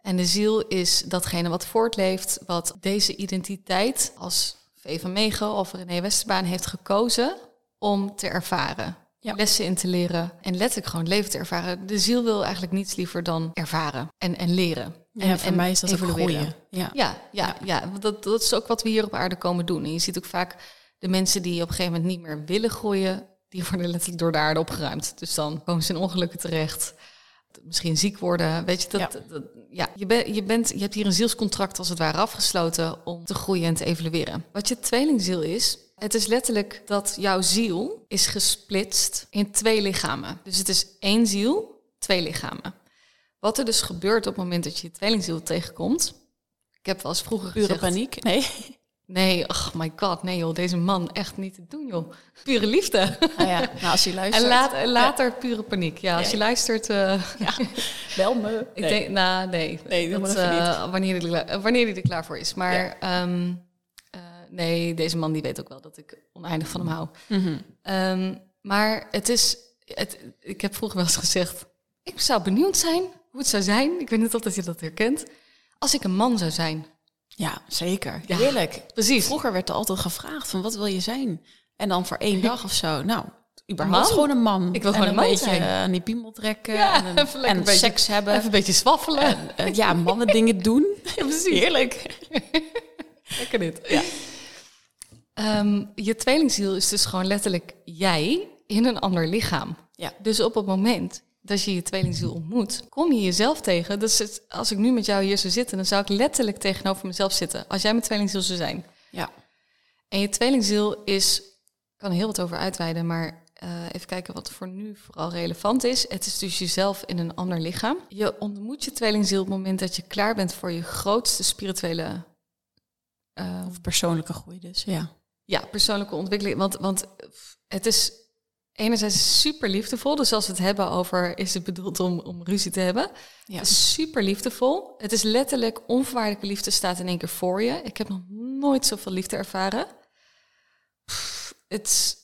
En de ziel is datgene wat voortleeft, wat deze identiteit als V van Megen of René Westerbaan heeft gekozen om te ervaren. Ja. Lessen in te leren en letterlijk gewoon leven te ervaren. De ziel wil eigenlijk niets liever dan ervaren en, en leren. En, voor en mij is dat evolueren. groeien. Ja. Ja, ja, ja. dat, dat is ook wat we hier op aarde komen doen. En je ziet ook vaak de mensen die op een gegeven moment niet meer willen groeien, die worden letterlijk door de aarde opgeruimd. Dus dan komen ze in ongelukken terecht. Misschien ziek worden. Weet je, dat, Ja. dat, ja. Je, bent je, bent, je hebt hier een zielscontract als het ware afgesloten om te groeien en te evolueren. Wat je tweelingziel is, het is letterlijk dat jouw ziel is gesplitst in twee lichamen. Dus het is één ziel, twee lichamen. Wat er dus gebeurt op het moment dat je je tweelingziel tegenkomt. Ik heb wel eens vroeger Pure gezegd... paniek. Nee. Nee, oh my god, nee joh, deze man echt niet te doen joh. Pure liefde. Nou ja, nou, als je luistert. En laat, later pure paniek. Ja, als Ja. je luistert, eh, Bel me. ik Nee. denk, nou nee, Nee, dat, eh, wanneer, hij er, klaar- wanneer hij er klaar voor is. Maar Ja. ehm, eh, nee, deze man die weet ook wel dat ik oneindig van hem hou. Mhm. Ehm, maar het is, het, ik heb vroeger wel eens gezegd, ik zou benieuwd zijn hoe het zou zijn. Ik weet niet of dat je dat herkent. Als ik een man zou zijn. Ja, zeker. Ja. Heerlijk. Precies. Vroeger werd er altijd gevraagd van wat wil je zijn? En dan voor één dag of zo. Nou, überhaupt Man. gewoon een man. Ik wil En gewoon een man beetje zijn. eh, aan die piemel trekken. Ja, en een- en een beetje- seks hebben. Even een beetje zwaffelen. En, eh, ja, mannen dingen doen. Heerlijk. Lekker dit. Ja. Ehm, je tweelingziel is dus gewoon letterlijk jij in een ander lichaam. Ja. Dus op het moment dat je je tweelingziel ontmoet, kom je jezelf tegen. Dus het, als ik nu met jou hier zou zitten, dan zou ik letterlijk tegenover mezelf zitten. Als jij mijn tweelingziel zou zijn. Ja. En je tweelingziel is, ik kan er heel wat over uitweiden, maar eh, even kijken wat voor nu vooral relevant is. Het is dus jezelf in een ander lichaam. Je ontmoet je tweelingziel op het moment dat je klaar bent voor je grootste spirituele eh, Of persoonlijke groei dus, ja. ja, persoonlijke ontwikkeling. Want, want het is enerzijds super liefdevol. Dus als we het hebben over, is het bedoeld om, om ruzie te hebben. Ja. Super liefdevol. Het is letterlijk onvoorwaardelijke liefde staat in één keer voor je. Ik heb nog nooit zoveel liefde ervaren. Het is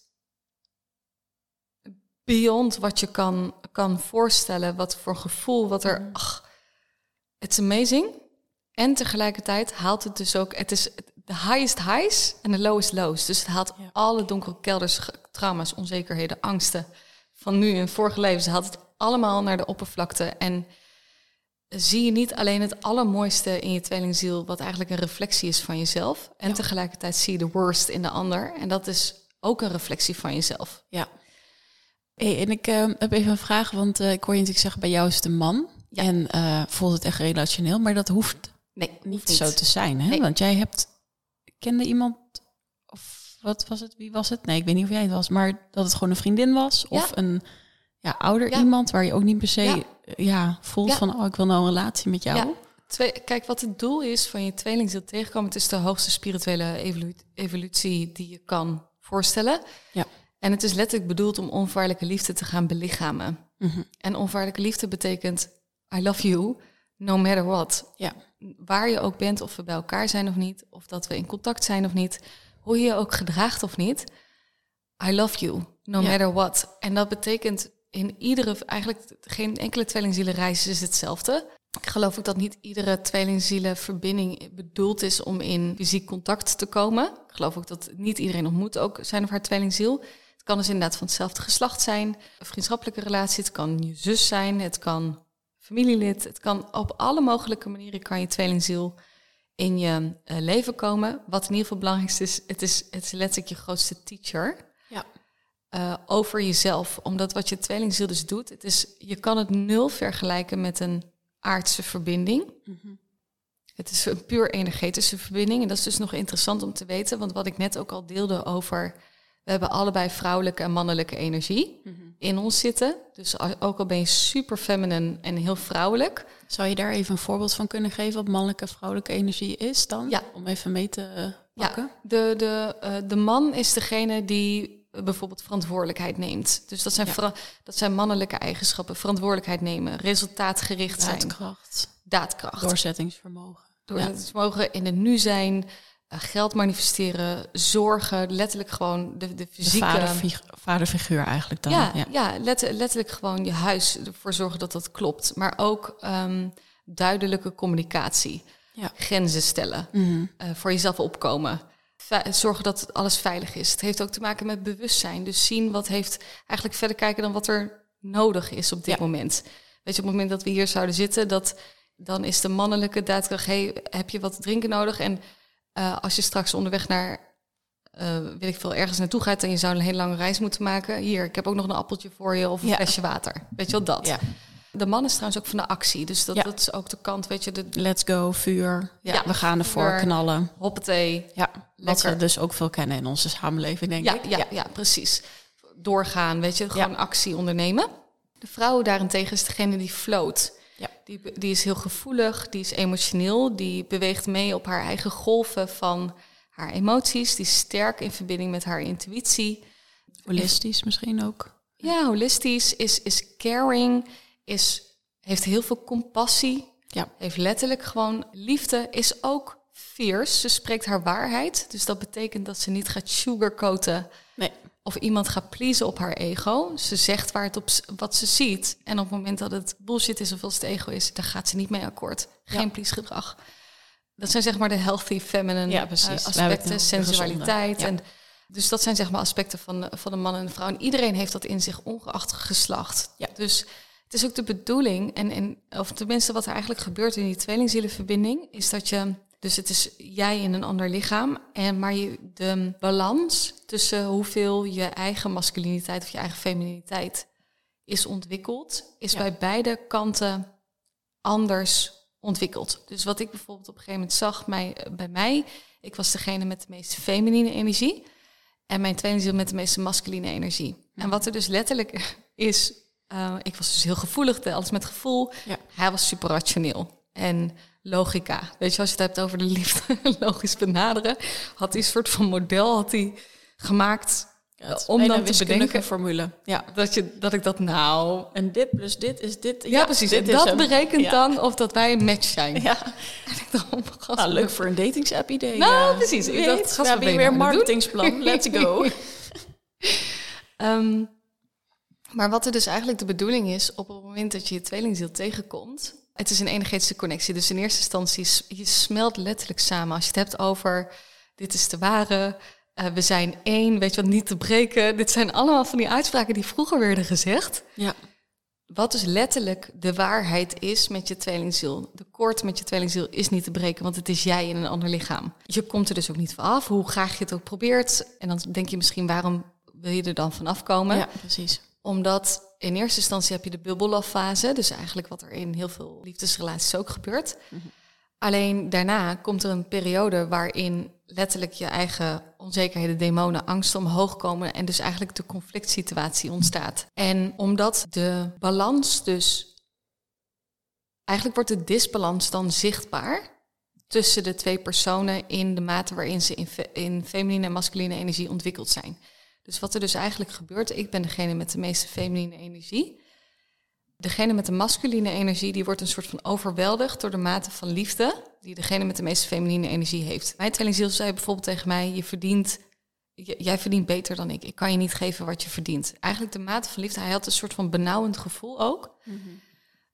beyond wat je kan, kan voorstellen. Wat voor gevoel, wat er... Ach, het is amazing. En tegelijkertijd haalt het dus ook... Het is de highest highs en de lowest lows. Dus het haalt Ja. alle donkere kelders, trauma's, onzekerheden, angsten... van nu en vorige levens. haalt het allemaal naar de oppervlakte. En zie je niet alleen het allermooiste in je tweelingziel... wat eigenlijk een reflectie is van jezelf. En Ja. tegelijkertijd zie je de worst in de ander. En dat is ook een reflectie van jezelf. Ja. Hey, en ik eh, heb even een vraag, want eh, ik hoor je natuurlijk zeggen, bij jou is het een man. Ja. En eh voelt het echt relationeel, maar dat hoeft Nee, niet, hoeft zo te zijn. Hè? Nee. Want jij hebt, kende iemand, of wat was het, wie was het? Nee, ik weet niet of jij het was, maar dat het gewoon een vriendin was. Of Ja. een ja, ouder Ja. iemand waar je ook niet per se Ja. voelt van, oh, ik wil nou een relatie met jou. Twee, kijk, wat het doel is van je tweelingziel tegenkomen... het is de hoogste spirituele evolu- evolutie die je kan voorstellen. Ja. En het is letterlijk bedoeld om onvoorwaardelijke liefde te gaan belichamen. Mhm. En onvoorwaardelijke liefde betekent... I love you, no matter what. Ja. Waar je ook bent, of we bij elkaar zijn of niet... of dat we in contact zijn of niet... hoe je je ook gedraagt of niet... I love you, no Ja. matter what. En dat betekent in iedere... eigenlijk geen enkele tweelingzielenreis is hetzelfde. Ik geloof ook dat niet iedere tweelingzielenverbinding bedoeld is om in fysiek contact te komen. Ik geloof ook dat niet iedereen ontmoet ook zijn of haar tweelingziel. Het kan dus inderdaad van hetzelfde geslacht zijn, een vriendschappelijke relatie. Het kan je zus zijn, het kan familielid. Het kan op alle mogelijke manieren kan je tweelingziel in je eh, leven komen. Wat in ieder geval belangrijkste is, het is, het is letterlijk je grootste teacher Ja. eh, over jezelf. Omdat wat je tweelingziel dus doet, het is, je kan het nul vergelijken met een aardse verbinding. Het is een puur energetische verbinding. En dat is dus nog interessant om te weten. Want wat ik net ook al deelde over... We hebben allebei vrouwelijke en mannelijke energie in ons zitten. Dus ook al ben je super feminine en heel vrouwelijk... Zou je daar even een voorbeeld van kunnen geven wat mannelijke en vrouwelijke energie is dan? Ja. Om even mee te pakken. Ja, de, de, eh, de man is degene die eh, bijvoorbeeld verantwoordelijkheid neemt. Dus dat zijn, Ja. dat zijn mannelijke eigenschappen. Verantwoordelijkheid nemen, resultaatgericht zijn, Daadkracht, daadkracht. doorzettingsvermogen. Door Ja. het mogen in het nu zijn, geld manifesteren, zorgen, letterlijk gewoon de, de De fysieke... vaderfig- vaderfiguur eigenlijk dan. ja, ja. let- letterlijk gewoon je huis ervoor zorgen dat dat klopt. Maar ook ehm, duidelijke communicatie, Ja. grenzen stellen, Mhm. eh, voor jezelf opkomen. Zorgen dat alles veilig is. Het heeft ook te maken met bewustzijn. Dus zien wat heeft, eigenlijk verder kijken dan wat er nodig is op dit Ja. moment. Weet je, op het moment dat we hier zouden zitten, dat, dan is de mannelijke daadkracht, hey, heb je wat drinken nodig? En eh, als je straks onderweg naar, eh weet ik veel, ergens naartoe gaat en je zou een hele lange reis moeten maken, hier, ik heb ook nog een appeltje voor je of een Ja. flesje water. Weet je wel, dat. Ja. De man is trouwens ook van de actie, dus dat, Ja. dat is ook de kant, weet je, de Let's go, vuur. Ja, we gaan ervoor vuur. knallen. hoppatee, Ja, wat we dus ook veel kennen in onze samenleving, denk ik. ja, ja. precies. Doorgaan, weet je, gewoon actie ondernemen. De vrouw daarentegen is degene die float. Ja. Die, die is heel gevoelig, die is emotioneel, die beweegt mee op haar eigen golven van haar emoties. Die is sterk in verbinding met haar intuïtie. Holistisch misschien ook. Ja, holistisch, is, is caring, is, heeft heel veel compassie. Ja. Heeft letterlijk gewoon liefde, is ook fierce. Ze spreekt haar waarheid. Dus dat betekent dat ze niet gaat sugarcoaten Nee. Of iemand gaat pleasen op haar ego. Ze zegt waar het op, wat ze ziet. En op het moment dat het bullshit is of als het ego is, daar gaat ze niet mee akkoord. Geen Ja. please gedrag. Dat zijn zeg maar de healthy feminine Ja, eh, aspecten, sensualiteit. En dus dat zijn zeg maar aspecten van, van de man en de vrouw. En iedereen heeft dat in zich, ongeacht geslacht. Ja. Dus het is ook de bedoeling, en, en, of tenminste wat er eigenlijk gebeurt in die tweelingzielenverbinding, is dat je, dus het is jij in een ander lichaam, en, maar je, de balans tussen hoeveel je eigen masculiniteit of je eigen femininiteit is ontwikkeld, is Ja. bij beide kanten anders ontwikkeld. Dus wat ik bijvoorbeeld op een gegeven moment zag mij, bij mij, ik was degene met de meest feminine energie en mijn tweelingziel met de meeste masculine energie. En wat er dus letterlijk is, eh, ik was dus heel gevoelig, alles met gevoel. Ja. Hij was super rationeel en logica. Weet je, als je het hebt over de liefde, logisch benaderen, had hij een soort van model had hij gemaakt om dan te bedenken formule. Ja. Dat, je, dat ik dat nou... En dit plus dit is dit. Ja, precies. Dit dat berekent dan of dat wij een match zijn. Ja. En ik dacht, nou, leuk voor een datingsapp idee. Nou, precies. Ik dacht, we hebben weer een marketingsplan. Let's go. um, maar wat er dus eigenlijk de bedoeling is, op het moment dat je je tweelingziel tegenkomt, het is een energetische connectie. Dus in eerste instantie, je smelt letterlijk samen. Als je het hebt over, dit is de ware, uh, we zijn één, weet je wat, niet te breken. Dit zijn allemaal van die uitspraken die vroeger werden gezegd. Ja. Wat dus letterlijk de waarheid is met je tweelingziel. De koord met je tweelingziel is niet te breken, want het is jij in een ander lichaam. Je komt er dus ook niet van af, hoe graag je het ook probeert. En dan denk je misschien, waarom wil je er dan vanaf komen? Ja, precies omdat in eerste instantie heb je de bubbellove dus eigenlijk wat er in heel veel liefdesrelaties ook gebeurt. Mhm. Alleen daarna komt er een periode waarin letterlijk je eigen onzekerheden, demonen, angsten omhoog komen en dus eigenlijk de conflict situatie ontstaat. En omdat de balans dus, eigenlijk wordt de disbalans dan zichtbaar tussen de twee personen in de mate waarin ze in, in feminine en masculine energie ontwikkeld zijn. Dus wat er dus eigenlijk gebeurt, ik ben degene met de meeste feminine energie. Degene met de masculine energie, die wordt een soort van overweldigd door de mate van liefde die degene met de meeste feminine energie heeft. Mijn tweelingziel zei bijvoorbeeld tegen mij, je verdient, jij verdient beter dan ik. Ik kan je niet geven wat je verdient. Eigenlijk de mate van liefde, hij had een soort van benauwend gevoel ook. Mhm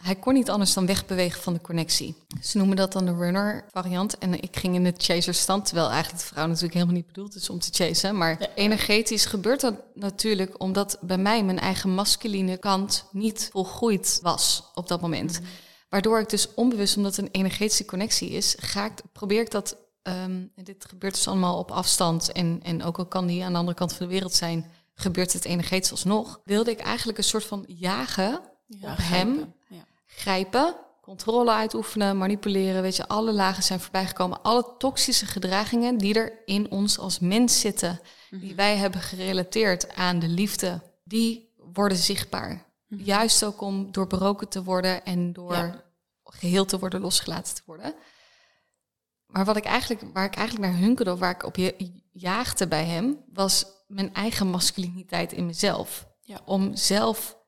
hij kon niet anders dan wegbewegen van de connectie. Ze noemen dat dan de runner variant. En ik ging in de chaser stand, terwijl eigenlijk de vrouw natuurlijk helemaal niet bedoeld is om te chasen. Maar energetisch gebeurt dat natuurlijk omdat bij mij mijn eigen masculine kant niet volgroeid was op dat moment. Mhm. Waardoor ik dus onbewust, omdat het een energetische connectie is, ga ik, probeer ik dat. Um, dit gebeurt dus allemaal op afstand. En, en ook al kan die aan de andere kant van de wereld zijn, gebeurt het energetisch alsnog. Wilde ik eigenlijk een soort van jagen op hem. Grijpen, controle uitoefenen, manipuleren. Weet je, alle lagen zijn voorbijgekomen. Alle toxische gedragingen die er in ons als mens zitten, die mhm. wij hebben gerelateerd aan de liefde, die worden zichtbaar. Mhm. Juist ook om doorbroken te worden en door geheel te worden, losgelaten te worden. Maar wat ik eigenlijk, waar ik eigenlijk naar hunkerde, of waar ik op je jaagde bij hem, was mijn eigen masculiniteit in mezelf. Ja. Om zelf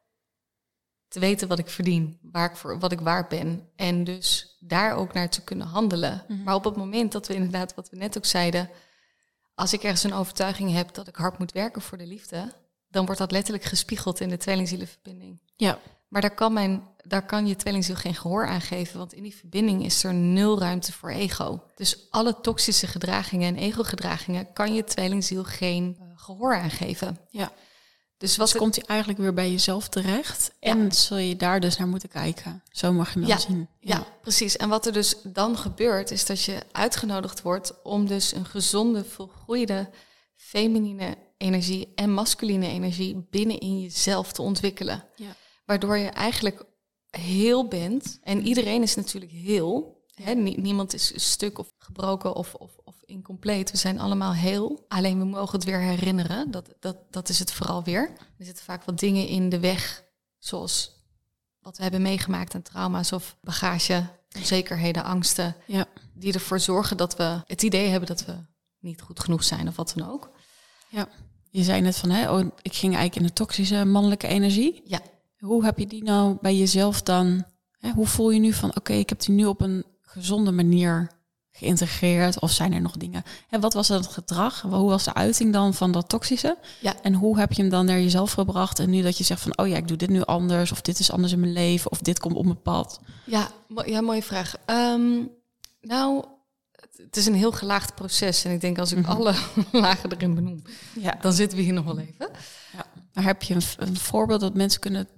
te weten wat ik verdien, waar ik voor, wat ik waard ben. En dus daar ook naar te kunnen handelen. Mhm. Maar op het moment dat we inderdaad, wat we net ook zeiden, als ik ergens een overtuiging heb dat ik hard moet werken voor de liefde, dan wordt dat letterlijk gespiegeld in de tweelingzielenverbinding. Ja. Maar daar kan, mijn, daar kan je tweelingziel geen gehoor aan geven, want in die verbinding is er nul ruimte voor ego. Dus alle toxische gedragingen en ego-gedragingen kan je tweelingziel geen uh, gehoor aan geven. Ja. Dus wat komt hij eigenlijk weer bij jezelf terecht. En zul je daar dus naar moeten kijken. Zo mag je hem ja. zien. Ja. ja. precies. En wat er dus dan gebeurt, is dat je uitgenodigd wordt om dus een gezonde, volgroeide feminine energie en masculine energie binnen in jezelf te ontwikkelen. Ja. Waardoor je eigenlijk heel bent. En iedereen is natuurlijk heel. Hè? Niemand is stuk of gebroken of, of, incompleet. We zijn allemaal heel. Alleen we mogen het weer herinneren. Dat, dat, dat is het vooral weer. Er zitten vaak wat dingen in de weg. Zoals wat we hebben meegemaakt aan trauma's of bagage, onzekerheden, angsten. Ja. Die ervoor zorgen dat we het idee hebben dat we niet goed genoeg zijn of wat dan ook. Ja. Je zei net van, hè, oh, ik ging eigenlijk in de toxische mannelijke energie. Ja. Hoe heb je die nou bij jezelf dan? Hè, hoe voel je nu van, oké, ik heb die nu op een gezonde manier geïntegreerd? Of zijn er nog dingen? En wat was het gedrag? Hoe was de uiting dan van dat toxische? Ja. En hoe heb je hem dan naar jezelf gebracht? En nu dat je zegt van, oh ja, ik doe dit nu anders. Of dit is anders in mijn leven. Of dit komt op mijn pad. Ja, ja mooie vraag. Ehm, nou, het is een heel gelaagd proces. En ik denk als ik mhm. alle lagen erin benoem, ja. dan zitten we hier nog wel even. Ja. Maar heb je een, een voorbeeld dat mensen kunnen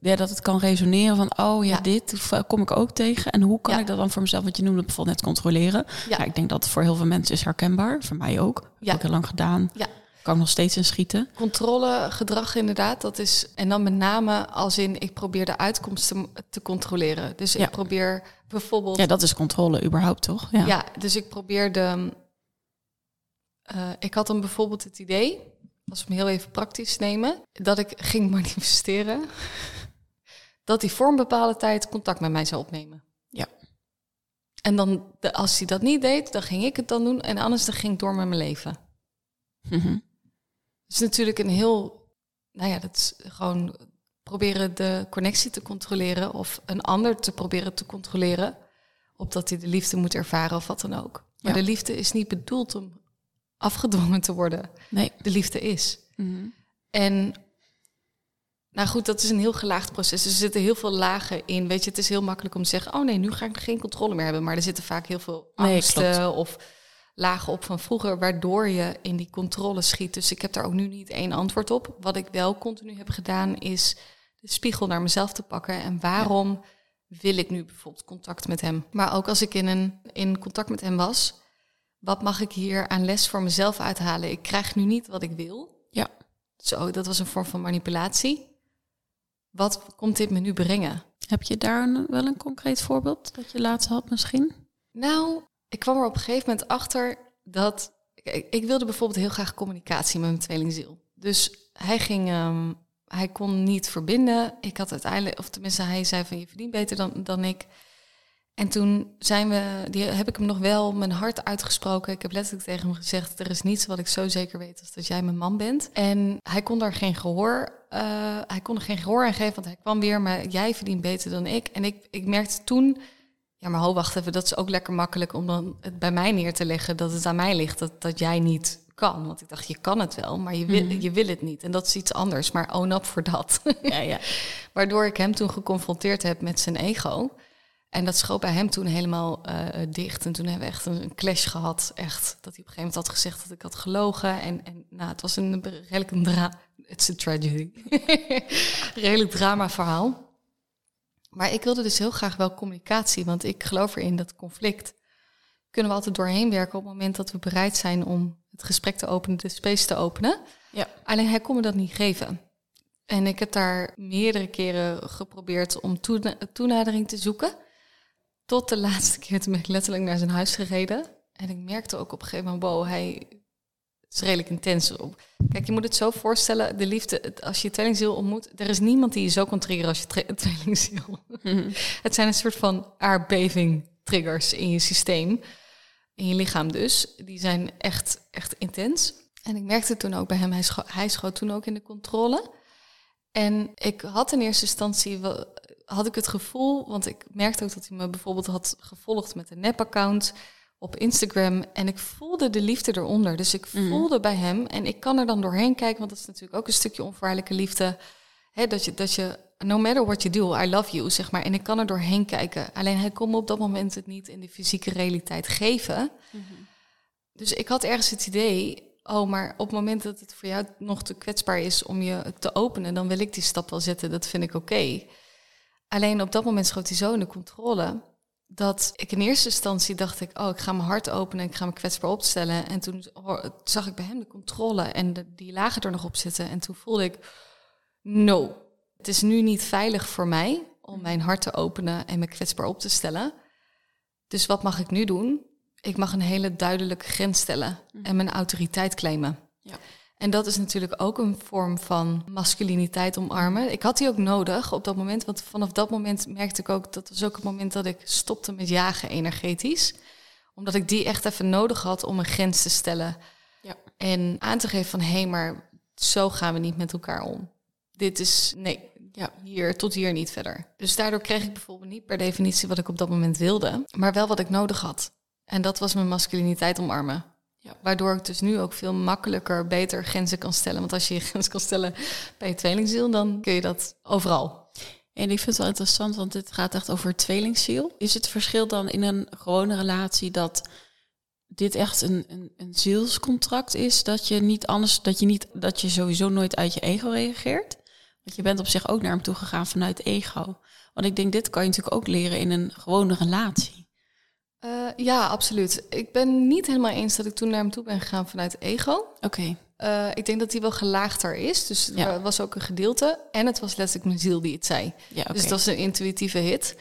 ja, dat het kan resoneren van, oh ja, dit kom ik ook tegen. En hoe kan ik dat dan voor mezelf, wat je noemde bijvoorbeeld net controleren. Ja. ik denk dat voor heel veel mensen is herkenbaar, voor mij ook. Ja. Heb ik al lang gedaan. Ja. Kan ik nog steeds in schieten. Controlegedrag inderdaad, dat is, en dan met name als in, ik probeer de uitkomsten te controleren. Dus ik probeer bijvoorbeeld... Ja, dat is controle überhaupt, toch? Ja, ja dus ik probeer de... Uh, ik had dan bijvoorbeeld het idee, als we hem heel even praktisch nemen, dat ik ging manifesteren dat hij voor een bepaalde tijd contact met mij zou opnemen. Ja. En dan, als hij dat niet deed, dan ging ik het dan doen en anders dan ging ik door met mijn leven. Mhm. is natuurlijk een heel, nou ja, dat is gewoon proberen de connectie te controleren of een ander te proberen te controleren, opdat hij de liefde moet ervaren of wat dan ook. Maar Ja. de liefde is niet bedoeld om afgedwongen te worden. Nee. De liefde is. En nou goed, dat is een heel gelaagd proces. Er zitten heel veel lagen in. Weet je, het is heel makkelijk om te zeggen: oh nee, nu ga ik geen controle meer hebben. Maar er zitten vaak heel veel Nee, angsten of lagen op van vroeger, waardoor je in die controle schiet. Dus ik heb daar ook nu niet één antwoord op. Wat ik wel continu heb gedaan, is de spiegel naar mezelf te pakken. En waarom wil ik nu bijvoorbeeld contact met hem? Maar ook als ik in, een, in contact met hem was, wat mag ik hier aan les voor mezelf uithalen? Ik krijg nu niet wat ik wil. Ja. Zo, dat was een vorm van manipulatie. Wat komt dit me nu brengen? Heb je daar wel een concreet voorbeeld dat je laatst had misschien? Nou, ik kwam er op een gegeven moment achter dat... Ik, ik wilde bijvoorbeeld heel graag communicatie met mijn tweelingziel. Dus hij ging... ehm, hij kon niet verbinden. Ik had uiteindelijk... Of tenminste, hij zei van je verdient beter dan, dan ik. En toen zijn we, die, heb ik hem nog wel mijn hart uitgesproken. Ik heb letterlijk tegen hem gezegd: Er is niets wat ik zo zeker weet als dat jij mijn man bent. En hij kon daar geen gehoor, eh, hij kon er geen gehoor aan geven, want hij kwam weer, maar jij verdient beter dan ik. En ik, ik merkte toen, ja, maar ho, wacht even, dat is ook lekker makkelijk om dan het bij mij neer te leggen dat het aan mij ligt, dat, dat jij niet kan. Want ik dacht, je kan het wel, maar je wil, je wil het niet. En dat is iets anders, maar own up voor dat. Ja, ja. Waardoor ik hem toen geconfronteerd heb met zijn ego. En dat schoot bij hem toen helemaal eh, dicht. En toen hebben we echt een, een clash gehad. Echt. Dat hij op een gegeven moment had gezegd dat ik had gelogen. En, en nou, het was een redelijk een drama. It's a tragedy. redelijk drama verhaal. Maar ik wilde dus heel graag wel communicatie. Want ik geloof erin dat conflict kunnen we altijd doorheen werken op het moment dat we bereid zijn om het gesprek te openen, de space te openen. Ja. Alleen hij kon me dat niet geven. En ik heb daar meerdere keren geprobeerd om toena- toenadering te zoeken. Tot de laatste keer, toen ben ik letterlijk naar zijn huis gereden. En ik merkte ook op een gegeven moment, wow, hij is redelijk intens. Kijk, je moet het zo voorstellen, de liefde, het- als je tweelingziel ontmoet, er is niemand die je zo kan triggeren als je tweelingziel. Het zijn een soort van aardbeving triggers in je systeem, in je lichaam dus. Die zijn echt, echt intens. En ik merkte toen ook bij hem, hij, scho hij schoot toen ook in de controle. En ik had in eerste instantie wel, had ik het gevoel, want ik merkte ook dat hij me bijvoorbeeld had gevolgd met een nep-account op Instagram. En ik voelde de liefde eronder. Dus ik voelde bij hem, en ik kan er dan doorheen kijken, want dat is natuurlijk ook een stukje onvoorwaardelijke liefde. Hè, dat, je, dat je, no matter what you do, I love you, zeg maar. En ik kan er doorheen kijken. Alleen hij kon me op dat moment het niet in de fysieke realiteit geven. Dus ik had ergens het idee, oh, maar op het moment dat het voor jou nog te kwetsbaar is om je te openen, dan wil ik die stap wel zetten. Dat vind ik oké. Alleen op dat moment schoot hij zo in de controle dat ik in eerste instantie dacht ik, oh, ik ga mijn hart openen en ik ga me kwetsbaar opstellen. En toen zag ik bij hem de controle en de, die lagen er nog op zitten. En toen voelde ik, no, het is nu niet veilig voor mij om mijn hart te openen en me kwetsbaar op te stellen. Dus wat mag ik nu doen? Ik mag een hele duidelijke grens stellen en mijn autoriteit claimen. Ja. En dat is natuurlijk ook een vorm van masculiniteit omarmen. Ik had die ook nodig op dat moment, want vanaf dat moment merkte ik ook dat was ook het moment dat ik stopte met jagen energetisch, omdat ik die echt even nodig had om een grens te stellen Ja. en aan te geven van hé, hey, maar zo gaan we niet met elkaar om. Dit is nee, Ja. hier tot hier niet verder. Dus daardoor kreeg ik bijvoorbeeld niet per definitie wat ik op dat moment wilde, maar wel wat ik nodig had. En dat was mijn masculiniteit omarmen. Ja. Waardoor ik dus nu ook veel makkelijker, beter grenzen kan stellen. Want als je je grens kan stellen bij je tweelingziel, dan kun je dat overal. En ik vind het wel interessant, want dit gaat echt over tweelingziel. Is het verschil dan in een gewone relatie dat dit echt een, een, een zielscontract is? Dat je niet anders, dat je niet, dat je sowieso nooit uit je ego reageert? Want je bent op zich ook naar hem toe gegaan vanuit ego. Want ik denk, dit kan je natuurlijk ook leren in een gewone relatie. Eh, ja, absoluut. Ik ben niet helemaal eens dat ik toen naar hem toe ben gegaan vanuit ego. Oké, Eh, ik denk dat die wel gelaagder is. Dus Ja. er was ook een gedeelte. En het was letterlijk mijn ziel die het zei. ja. Dus het was een intuïtieve hit.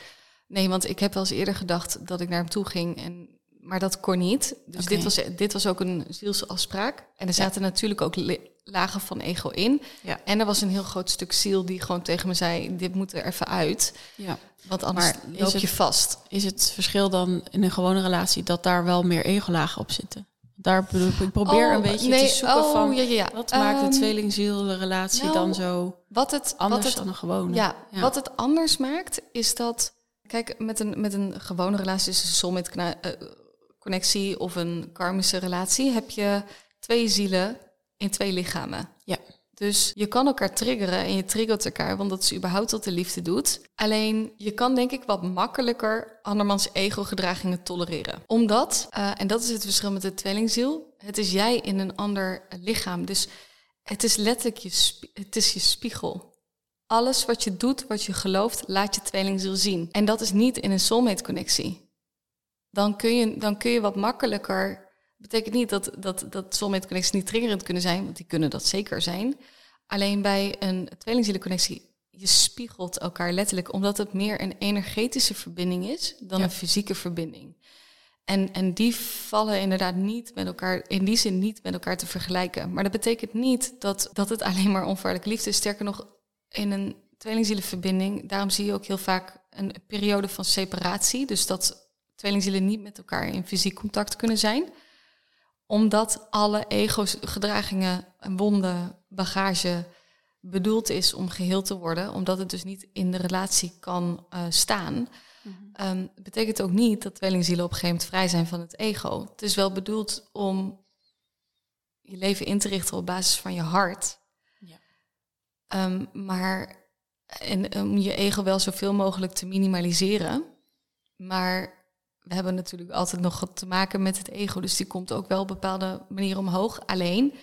Nee, want ik heb wel eens eerder gedacht dat ik naar hem toe ging. En, maar dat kon niet. Dus dit, was, dit was ook een zielsafspraak. En er zaten natuurlijk ook lagen van ego in. Ja. En er was een heel groot stuk ziel die gewoon tegen me zei... dit moet er even uit, ja. want anders Maar loop je het- vast. Is het verschil dan in een gewone relatie dat daar wel meer ego-lagen op zitten? Daar bedoel ik, ik probeer Oh, een beetje nee, te zoeken oh, van... ja, ja, ja. wat maakt de Ehm, tweelingziel de relatie nou, dan zo Wat het, anders wat het dan een gewone? Ja, Ja. wat het anders maakt is dat... Kijk, met een, met een gewone relatie, dus een soulmate eh, connectie of een karmische relatie... heb je twee zielen in twee lichamen. Ja. Dus je kan elkaar triggeren en je triggert elkaar, want dat is überhaupt wat de liefde doet. Alleen je kan denk ik wat makkelijker andermans ego-gedragingen tolereren. Omdat, eh, en dat is het verschil met de tweelingziel, het is jij in een ander lichaam. Dus het is letterlijk je, het is je spiegel. Alles wat je doet, wat je gelooft, laat je tweelingziel zien. En dat is niet in een soulmate-connectie. Dan kun je, dan kun je wat makkelijker. Betekent niet dat, dat, dat soulmate-connecties niet triggerend kunnen zijn, want die kunnen dat zeker zijn. Alleen bij een tweelingzielenconnectie, je spiegelt elkaar letterlijk, omdat het meer een energetische verbinding is dan Ja. een fysieke verbinding. En, en die vallen inderdaad niet met elkaar, in die zin niet met elkaar te vergelijken. Maar dat betekent niet dat, dat het alleen maar onvoorwaardelijke liefde is. Sterker nog, in een tweelingzielenverbinding, daarom zie je ook heel vaak een periode van separatie. Dus dat tweelingzielen niet met elkaar in fysiek contact kunnen zijn. Omdat alle ego-gedragingen, wonden, bagage bedoeld is om geheel te worden. Omdat het dus niet in de relatie kan eh, staan. Ehm, betekent ook niet dat tweelingzielen op een gegeven moment vrij zijn van het ego. Het is wel bedoeld om je leven in te richten op basis van je hart. Ja. Ehm, maar en om je ego wel zoveel mogelijk te minimaliseren. Maar we hebben natuurlijk altijd nog te maken met het ego. Dus die komt ook wel op bepaalde manier omhoog. Alleen,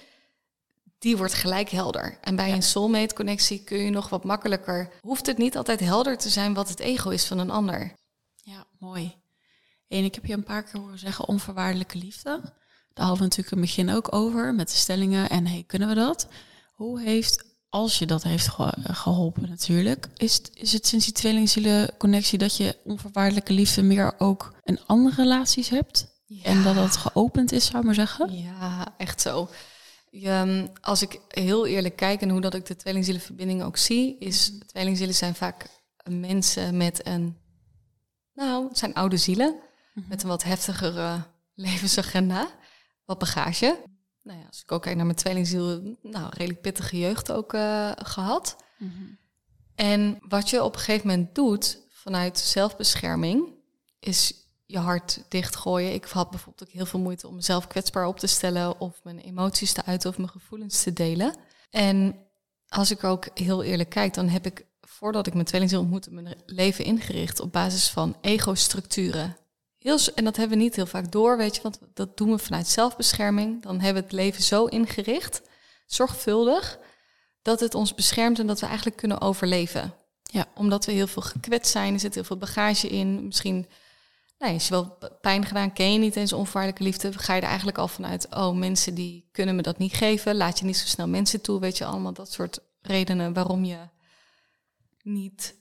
die wordt gelijk helder. En bij Ja. een soulmate connectie kun je nog wat makkelijker... hoeft het niet altijd helder te zijn wat het ego is van een ander. Ja, mooi. En ik heb je een paar keer horen zeggen onvoorwaardelijke liefde. Daar hadden we natuurlijk in het begin ook over met de stellingen. En hey, kunnen we dat? Hoe heeft, als je dat heeft ge- geholpen natuurlijk, is het, is het sinds die tweelingzielenconnectie dat je onvoorwaardelijke liefde meer ook in andere relaties hebt? En dat dat geopend is, zou ik maar zeggen? Ja, echt zo. Je, ehm, als ik heel eerlijk kijk en hoe dat ik de tweelingzielenverbinding ook zie, is tweelingzielen zijn vaak mensen met een, nou, het zijn oude zielen met een wat heftigere levensagenda, wat bagage. Nou ja, als ik ook kijk naar mijn tweelingziel, nou, redelijk pittige jeugd ook eh, gehad. En wat je op een gegeven moment doet vanuit zelfbescherming, is je hart dichtgooien. Ik had bijvoorbeeld ook heel veel moeite om mezelf kwetsbaar op te stellen of mijn emoties te uiten of mijn gevoelens te delen. En als ik ook heel eerlijk kijk, dan heb ik voordat ik mijn tweelingziel ontmoette, mijn leven ingericht op basis van ego-structuren. Heel, en dat hebben we niet heel vaak door, weet je, want dat doen we vanuit zelfbescherming. Dan hebben we het leven zo ingericht, zorgvuldig, dat het ons beschermt en dat we eigenlijk kunnen overleven. Ja. Omdat we heel veel gekwetst zijn, er zit heel veel bagage in. Misschien nou, is je wel pijn gedaan, ken je niet eens onvoorwaardelijke liefde. Ga je er eigenlijk al vanuit, oh, mensen die kunnen me dat niet geven. Laat je niet zo snel mensen toe, weet je, allemaal dat soort redenen waarom je niet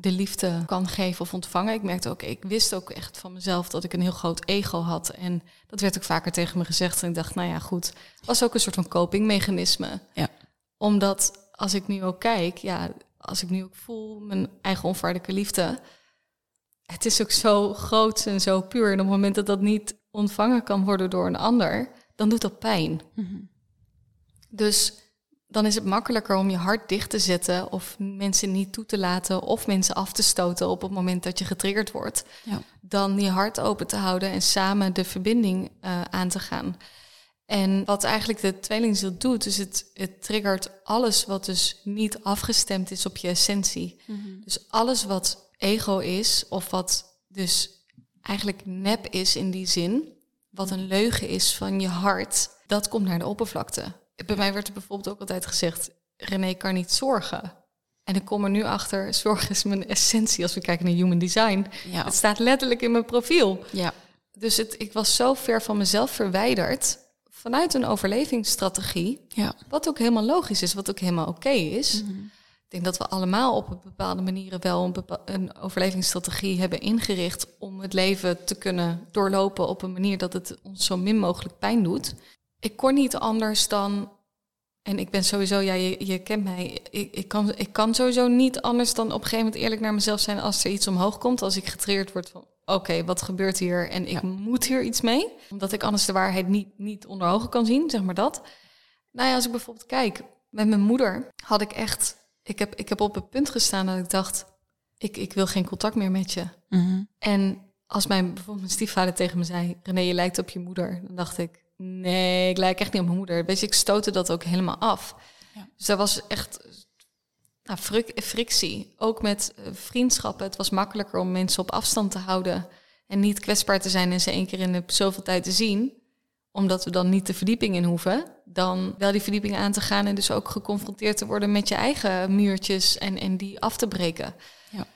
de liefde kan geven of ontvangen. Ik merkte ook, ik wist ook echt van mezelf dat ik een heel groot ego had. En dat werd ook vaker tegen me gezegd. En ik dacht, nou ja, goed. Het was ook een soort van copingmechanisme. Ja. Omdat als ik nu ook kijk, ja, als ik nu ook voel, mijn eigen onvoorwaardelijke liefde. Het is ook zo groot en zo puur. En op het moment dat dat niet ontvangen kan worden door een ander, dan doet dat pijn. Dus dan is het makkelijker om je hart dicht te zetten of mensen niet toe te laten of mensen af te stoten op het moment dat je getriggerd wordt, Ja. dan je hart open te houden en samen de verbinding eh, aan te gaan. En wat eigenlijk de tweelingziel doet, is het, het triggert alles wat dus niet afgestemd is op je essentie. Dus alles wat ego is, of wat dus eigenlijk nep is in die zin, wat een leugen is van je hart, dat komt naar de oppervlakte. Bij mij werd er bijvoorbeeld ook altijd gezegd, René kan niet zorgen. En ik kom er nu achter, zorg is mijn essentie als we kijken naar human design. Ja. Het staat letterlijk in mijn profiel. Ja. Dus het, ik was zo ver van mezelf verwijderd vanuit een overlevingsstrategie. Ja. Wat ook helemaal logisch is, wat ook helemaal oké is. Ik denk dat we allemaal op een bepaalde manieren wel een, een overlevingsstrategie hebben ingericht om het leven te kunnen doorlopen op een manier dat het ons zo min mogelijk pijn doet. Ik kon niet anders dan En ik ben sowieso, ja, je, je kent mij. Ik, ik, kan, ik kan sowieso niet anders dan op een gegeven moment eerlijk naar mezelf zijn als er iets omhoog komt. Als ik getreerd word van, oké, wat gebeurt hier? En ik moet hier iets mee. Omdat ik anders de waarheid niet, niet onder ogen kan zien, zeg maar dat. Nou ja, als ik bijvoorbeeld kijk, met mijn moeder had ik echt... Ik heb, ik heb op het punt gestaan dat ik dacht, ik, ik wil geen contact meer met je. Mhm. En als mijn, bijvoorbeeld mijn stiefvader tegen me zei, René, je lijkt op je moeder. Dan dacht ik, nee, ik lijk echt niet op mijn moeder. Weet je, ik stootte dat ook helemaal af. Ja. Dus daar was echt nou, frik- frictie. Ook met eh, vriendschappen. Het was makkelijker om mensen op afstand te houden. En niet kwetsbaar te zijn en ze één keer in de zoveel tijd te zien. Omdat we dan niet de verdieping in hoeven. Dan wel die verdieping aan te gaan en dus ook geconfronteerd te worden met je eigen muurtjes en, en die af te breken. Ja.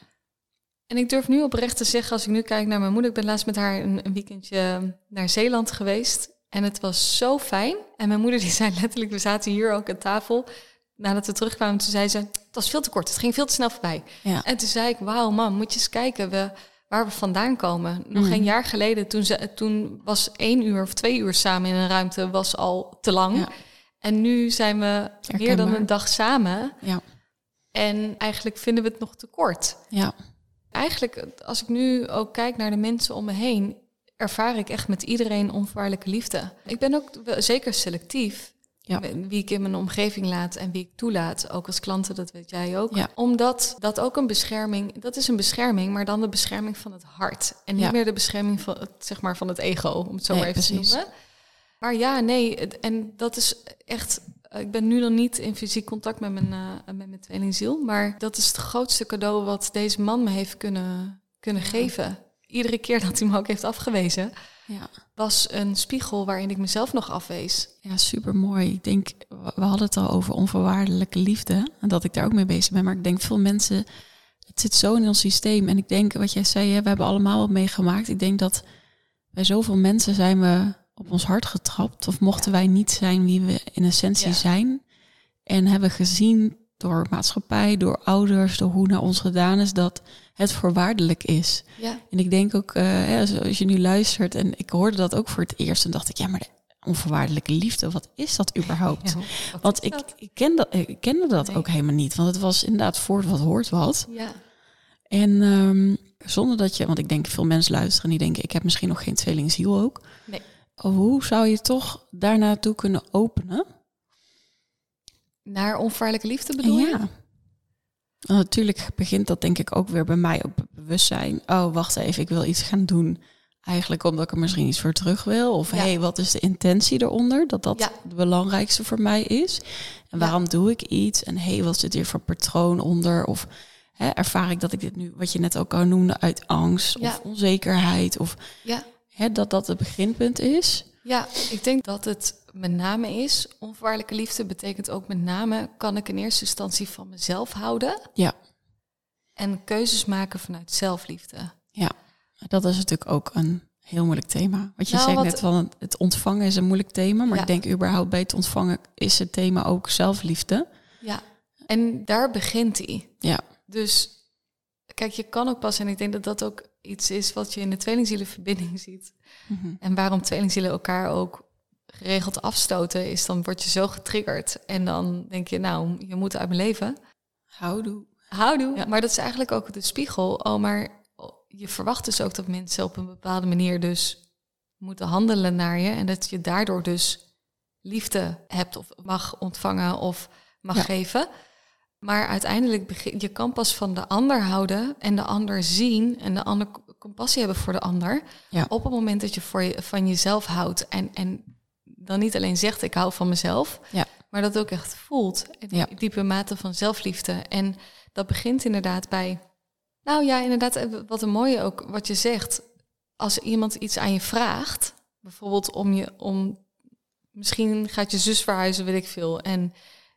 En ik durf nu oprecht te zeggen, als ik nu kijk naar mijn moeder, ik ben laatst met haar een, een weekendje naar Zeeland geweest. En het was zo fijn. En mijn moeder die zei letterlijk, we zaten hier ook aan tafel. Nadat we terugkwamen, toen zei ze, het was veel te kort, het ging veel te snel voorbij. Ja. En toen zei ik, wauw man, moet je eens kijken we, waar we vandaan komen. Nog Mhm. een jaar geleden, toen, ze, toen was één uur of twee uur samen in een ruimte was al te lang. Ja. En nu zijn we meer dan een dag samen. Ja. En eigenlijk vinden we het nog te kort. Ja. Eigenlijk, als ik nu ook kijk naar de mensen om me heen, ervaar ik echt met iedereen onvoorwaardelijke liefde. Ik ben ook zeker selectief. Ja. Wie ik in mijn omgeving laat en wie ik toelaat, ook als klanten, dat weet jij ook. Ja. Omdat dat ook een bescherming, dat is een bescherming, maar dan de bescherming van het hart. En niet Ja. meer de bescherming van het, zeg maar, van het ego, om het zo Nee, maar even precies. te noemen. Maar ja, nee, en dat is echt. Ik ben nu nog niet in fysiek contact met mijn, eh, met mijn tweelingziel. Maar dat is het grootste cadeau wat deze man me heeft kunnen, kunnen geven. Iedere keer dat hij me ook heeft afgewezen, Ja. was een spiegel waarin ik mezelf nog afwees. Ja, super mooi. Ik denk, we hadden het al over onvoorwaardelijke liefde. En dat ik daar ook mee bezig ben. Maar ik denk veel mensen, het zit zo in ons systeem. En ik denk, wat jij zei, hè, we hebben allemaal wat meegemaakt. Ik denk dat bij zoveel mensen zijn we op ons hart getrapt. Of mochten wij niet zijn wie we in essentie Ja. zijn. En hebben gezien door maatschappij, door ouders, door hoe naar ons gedaan is, dat het voorwaardelijk is. Ja, En ik denk ook, hè, als, je nu luistert, en ik hoorde dat ook voor het eerst, en dacht ik, ja, maar de onvoorwaardelijke liefde, wat is dat überhaupt? Want ik, ik, ken dat, ik kende dat Nee. ook helemaal niet, want het was inderdaad voort wat hoort wat. ja, En ehm, zonder dat je, want ik denk veel mensen luisteren die denken, ik heb misschien nog geen tweelingziel ook. Nee. Hoe zou je toch daarnaartoe kunnen openen? naar onvoorwaardelijke liefde bedoel je? Nou, natuurlijk begint dat denk ik ook weer bij mij op het bewustzijn. Oh, wacht even, ik wil iets gaan doen. Eigenlijk omdat ik er misschien iets voor terug wil. Of Ja. hey, wat is de intentie eronder? Dat dat Ja. het belangrijkste voor mij is. En Ja. waarom doe ik iets? En hey, wat zit hier voor patroon onder? Of hè, ervaar ik dat ik dit nu, wat je net ook al noemde, uit angst of onzekerheid? Of Ja. hè, dat dat het beginpunt is? Ja, ik denk dat het met name is. Onvoorwaardelijke liefde betekent ook met name... kan ik in eerste instantie van mezelf houden... Ja. en keuzes maken vanuit zelfliefde. Ja, dat is natuurlijk ook een heel moeilijk thema. Wat je Nou, zegt wat- net van het- het ontvangen is een moeilijk thema, maar Ja. ik denk überhaupt bij het ontvangen is het thema ook zelfliefde. Ja, en daar begint hij. Ja, Dus kijk, je kan ook pas, en ik denk dat dat ook iets is wat je in de tweelingzielenverbinding ziet. Mhm. En waarom tweelingzielen elkaar ook geregeld afstoten, is dan word je zo getriggerd. En dan denk je, nou, je moet uit mijn leven. houdoe. Houdoe. Ja. Maar dat is eigenlijk ook de spiegel. Oh, maar je verwacht dus ook dat mensen op een bepaalde manier dus moeten handelen naar je. En dat je daardoor dus liefde hebt of mag ontvangen of mag Ja. geven. Maar uiteindelijk begin je kan pas van de ander houden en de ander zien en de ander compassie hebben voor de ander. Ja. Op het moment dat je, voor je van jezelf houdt en, en dan niet alleen zegt ik hou van mezelf, Ja. maar dat ook echt voelt. Ja. Diepe mate van zelfliefde. En dat begint inderdaad bij. Nou ja, inderdaad, eh, wat een mooie ook wat je zegt. Als iemand iets aan je vraagt, bijvoorbeeld om je om misschien gaat je zus verhuizen, weet ik veel. En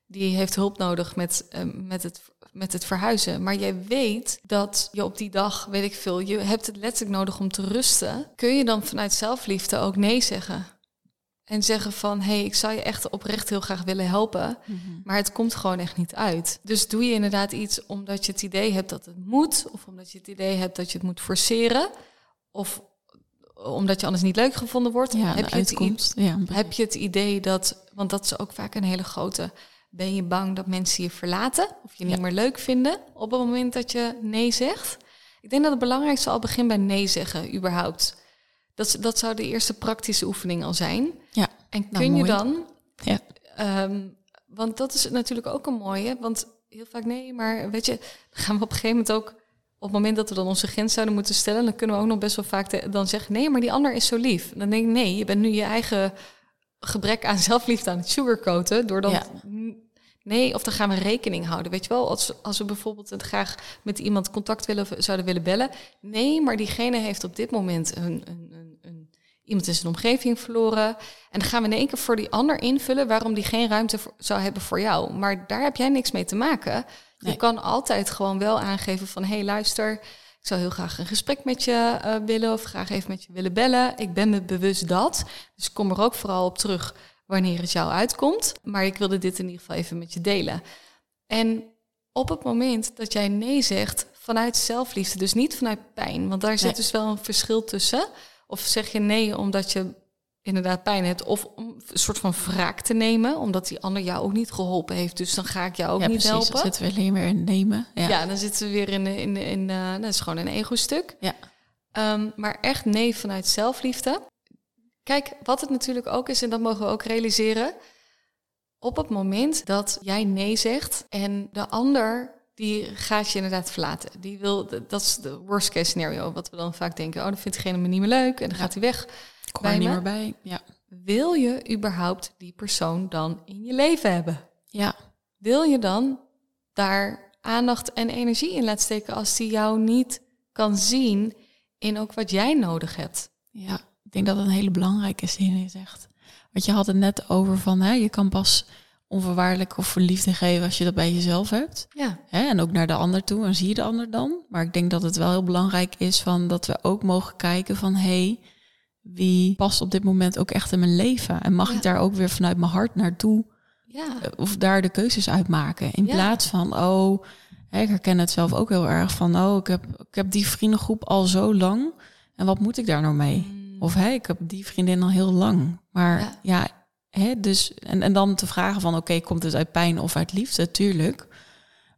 die heeft hulp nodig met, eh, met, het, met het verhuizen. Maar jij weet dat je op die dag, weet ik veel, je hebt het letterlijk nodig om te rusten. Kun je dan vanuit zelfliefde ook nee zeggen? En zeggen van, hé, hey, ik zou je echt oprecht heel graag willen helpen. Maar het komt gewoon echt niet uit. Dus doe je inderdaad iets omdat je het idee hebt dat het moet, of omdat je het idee hebt dat je het moet forceren, of omdat je anders niet leuk gevonden wordt. Ja, heb, de je het, uitkomst. Ja, heb je het idee dat, want dat is ook vaak een hele grote, ben je bang dat mensen je verlaten of je niet Ja. meer leuk vinden op het moment dat je nee zegt? Ik denk dat het belangrijkste al begint bij nee zeggen, überhaupt. Dat, dat zou de eerste praktische oefening al zijn. ja. En Nou, kun je dan, Ja. ehm, want dat is natuurlijk ook een mooie, want heel vaak nee, maar weet je, dan gaan we op een gegeven moment ook, op het moment dat we dan onze grens zouden moeten stellen, dan kunnen we ook nog best wel vaak dan zeggen, nee, maar die ander is zo lief. Dan denk ik, nee, je bent nu je eigen gebrek aan zelfliefde aan het sugarcoaten, door dan Ja. Nee, of dan gaan we rekening houden. Weet je wel, als, als we bijvoorbeeld het graag met iemand contact willen, zouden willen bellen. Nee, maar diegene heeft op dit moment een, een, een, een, iemand in zijn omgeving verloren. En dan gaan we in één keer voor die ander invullen waarom die geen ruimte voor- zou hebben voor jou. Maar daar heb jij niks mee te maken. Je Nee. kan altijd gewoon wel aangeven van... hé, hey, luister, ik zou heel graag een gesprek met je eh, willen... of graag even met je willen bellen. Ik ben me bewust dat. Dus ik kom er ook vooral op terug wanneer het jou uitkomt. Maar ik wilde dit in ieder geval even met je delen. En op het moment dat jij nee zegt vanuit zelfliefde, dus niet vanuit pijn, want daar zit Nee. dus wel een verschil tussen. Of zeg je nee omdat je inderdaad pijn hebt, of om een soort van wraak te nemen, omdat die ander jou ook niet geholpen heeft. Dus dan ga ik jou ook ja, niet precies. Dan helpen. zitten we alleen weer in nemen. Ja. Ja. dan zitten we weer in, in, in, eh, dat is gewoon een ego-stuk. Ja. Ehm, maar echt nee vanuit zelfliefde. Kijk, wat het natuurlijk ook is, en dat mogen we ook realiseren. Op het moment dat jij nee zegt en de ander die gaat je inderdaad verlaten. Die wil, dat is de worst case scenario, wat we dan vaak denken. Oh, dan vindt diegene me niet meer leuk en dan gaat hij weg. Ik hoor er bij niet me. meer bij. Ja. Wil je überhaupt die persoon dan in je leven hebben? Ja. Wil je dan daar aandacht en energie in laten steken als die jou niet kan zien in ook wat jij nodig hebt? Ja, denk dat het een hele belangrijke zin is echt. Want je had het net over van, hè, je kan pas onvoorwaardelijk of liefde geven als je dat bij jezelf hebt. Ja, Hè, en ook naar de ander toe en zie je de ander dan. Maar ik denk dat het wel heel belangrijk is van dat we ook mogen kijken van, hé, hey, wie past op dit moment ook echt in mijn leven? En mag Ja. ik daar ook weer vanuit mijn hart naartoe ja, eh, of daar de keuzes uit maken? In Ja. plaats van, oh, hè, ik herken het zelf ook heel erg van, oh, ik heb, ik heb die vriendengroep al zo lang. En wat moet ik daar nou mee? Of hé, ik heb die vriendin al heel lang. Maar Ja. ja, hè, dus en, en dan te vragen van oké, komt het uit pijn of uit liefde? Tuurlijk.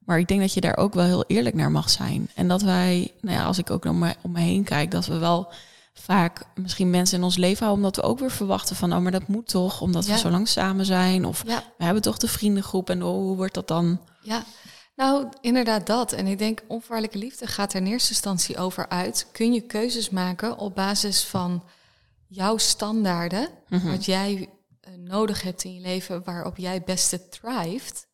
Maar ik denk dat je daar ook wel heel eerlijk naar mag zijn. En dat wij, nou ja, als ik ook om me, om me heen kijk, dat we wel vaak misschien mensen in ons leven houden, omdat we ook weer verwachten van, oh, maar dat moet toch, omdat Ja. we zo lang samen zijn. Of ja, we hebben toch de vriendengroep en oh, hoe wordt dat dan? ja. Nou, inderdaad dat. En ik denk, onvoorwaardelijke liefde gaat er in eerste instantie over uit. Kun je keuzes maken op basis van jouw standaarden, Mhm. wat jij eh, nodig hebt in je leven, waarop jij het beste thrived.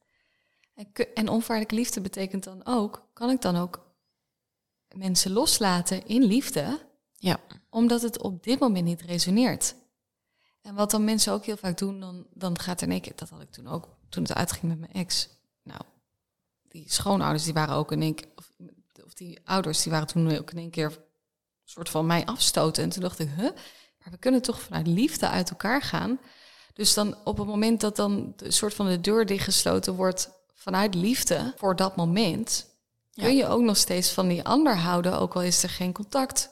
En, en onvoorwaardelijke liefde betekent dan ook, kan ik dan ook mensen loslaten in liefde, Ja, omdat het op dit moment niet resoneert. En wat dan mensen ook heel vaak doen, dan, dan gaat er in één keer, dat had ik toen ook, toen het uitging met mijn ex. Nou, die schoonouders, die waren ook in één keer, of, of die ouders, die waren toen ook in één keer soort van mij afstoten. En toen dacht ik, huh? Maar we kunnen toch vanuit liefde uit elkaar gaan. Dus dan op het moment dat dan de soort van de deur dichtgesloten wordt vanuit liefde voor dat moment, Ja. kun je ook nog steeds van die ander houden, ook al is er geen contact.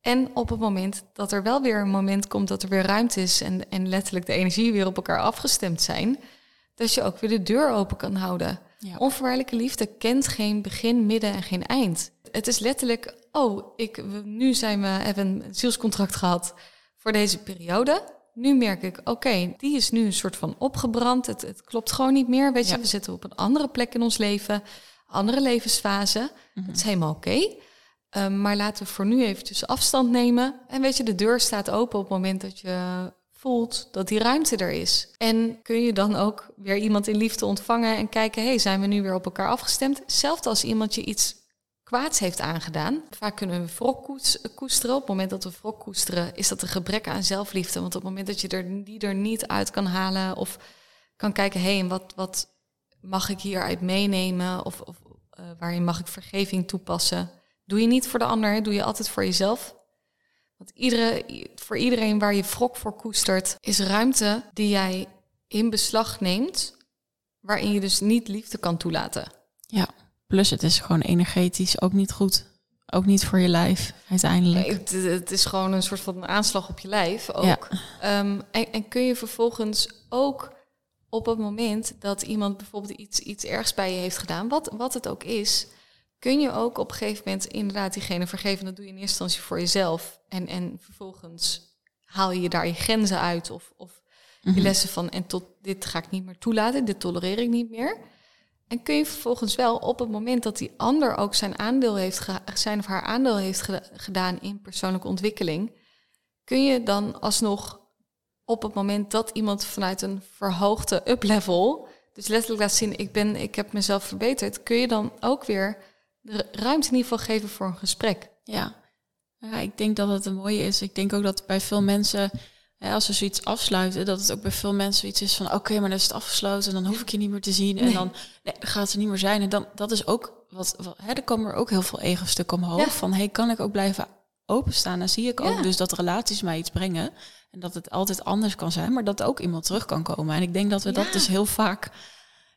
En op het moment dat er wel weer een moment komt dat er weer ruimte is en, en letterlijk de energie weer op elkaar afgestemd zijn, dat je ook weer de deur open kan houden. Ja. Onvoorwaardelijke liefde kent geen begin, midden en geen eind. Het is letterlijk, oh, ik, nu zijn we, hebben een zielscontract gehad voor deze periode. Nu merk ik, oké, die is nu een soort van opgebrand. Het, het klopt gewoon niet meer. Weet je, Ja. we zitten op een andere plek in ons leven, andere levensfase. Mhm. Dat is helemaal oké. Um, maar laten we voor nu eventjes afstand nemen. En weet je, de deur staat open op het moment dat je voelt dat die ruimte er is. En kun je dan ook weer iemand in liefde ontvangen en kijken, hey, zijn we nu weer op elkaar afgestemd? Zelfs als iemand je iets kwaads heeft aangedaan. Vaak kunnen we wrok koes- koesteren. Op het moment dat we wrok koesteren, is dat een gebrek aan zelfliefde. Want op het moment dat je er, die er niet uit kan halen of kan kijken, hé, hey, wat, wat mag ik hieruit meenemen? Of, of uh, waarin mag ik vergeving toepassen? Doe je niet voor de ander, doe je altijd voor jezelf. Want iedere, voor iedereen waar je wrok voor koestert, is ruimte die jij in beslag neemt, waarin je dus niet liefde kan toelaten. Ja, plus het is gewoon energetisch ook niet goed. Ook niet voor je lijf, uiteindelijk. Het, het is gewoon een soort van aanslag op je lijf ook. Ja. Ehm, en, en kun je vervolgens ook op het moment dat iemand bijvoorbeeld iets, iets ergs bij je heeft gedaan, wat, wat het ook is, kun je ook op een gegeven moment inderdaad diegene vergeven. Dat doe je in eerste instantie voor jezelf. En, en vervolgens haal je daar je grenzen uit of, of Mhm. je lessen van en tot dit ga ik niet meer toelaten, dit tolereer ik niet meer. En kun je vervolgens wel op het moment dat die ander ook zijn aandeel heeft zijn of haar aandeel heeft geda- gedaan in persoonlijke ontwikkeling, kun je dan alsnog op het moment dat iemand vanuit een verhoogde up-level, dus letterlijk laat zien, ik, ben, ik heb mezelf verbeterd, kun je dan ook weer de ruimte in ieder geval geven voor een gesprek. Ja. ja, ik denk dat het een mooie is. Ik denk ook dat bij veel mensen, hè, als ze zoiets afsluiten, dat het ook bij veel mensen iets is van, oké, maar dan is het afgesloten, dan hoef ik je niet meer te zien en Nee. dan, nee, dan gaat het er niet meer zijn. En dan, dat is ook wat, wat hè, er komen er ook heel veel ego-stukken omhoog Ja. van, hey, kan ik ook blijven openstaan? Dan zie ik ook Ja. dus dat relaties mij iets brengen en dat het altijd anders kan zijn, maar dat ook iemand terug kan komen. En ik denk dat we dat dus heel vaak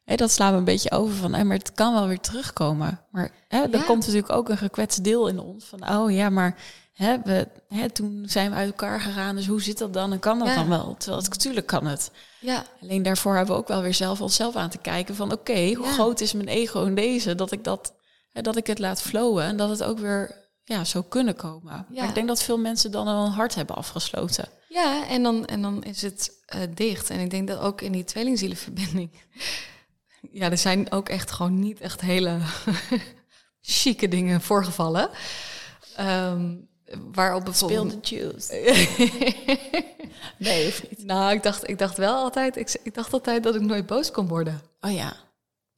Hè, dat slaan we een beetje over van, maar het kan wel weer terugkomen. Maar hè, er Ja. komt natuurlijk ook een gekwetst deel in ons van, oh ja, maar hè, we, hè, toen zijn we uit elkaar gegaan, dus hoe zit dat dan en kan dat Ja. dan wel? Terwijl het, natuurlijk kan het. Ja, Alleen daarvoor hebben we ook wel weer zelf onszelf aan te kijken van, oké, hoe Ja. groot is mijn ego in deze, dat ik dat, hè, dat ik het laat flowen en dat het ook weer ja, zou kunnen komen. Maar ik denk dat veel mensen dan al een hart hebben afgesloten. Ja, en dan, en dan is het eh, dicht. En ik denk dat ook in die tweelingzielenverbinding... Ja, er zijn ook echt gewoon niet echt hele chique dingen voorgevallen. Ehm waarop bijvoorbeeld... Speel de juice. Nee, of niet? Nou, ik dacht, ik dacht wel altijd... Ik, ik dacht altijd dat ik nooit boos kon worden. Oh ja.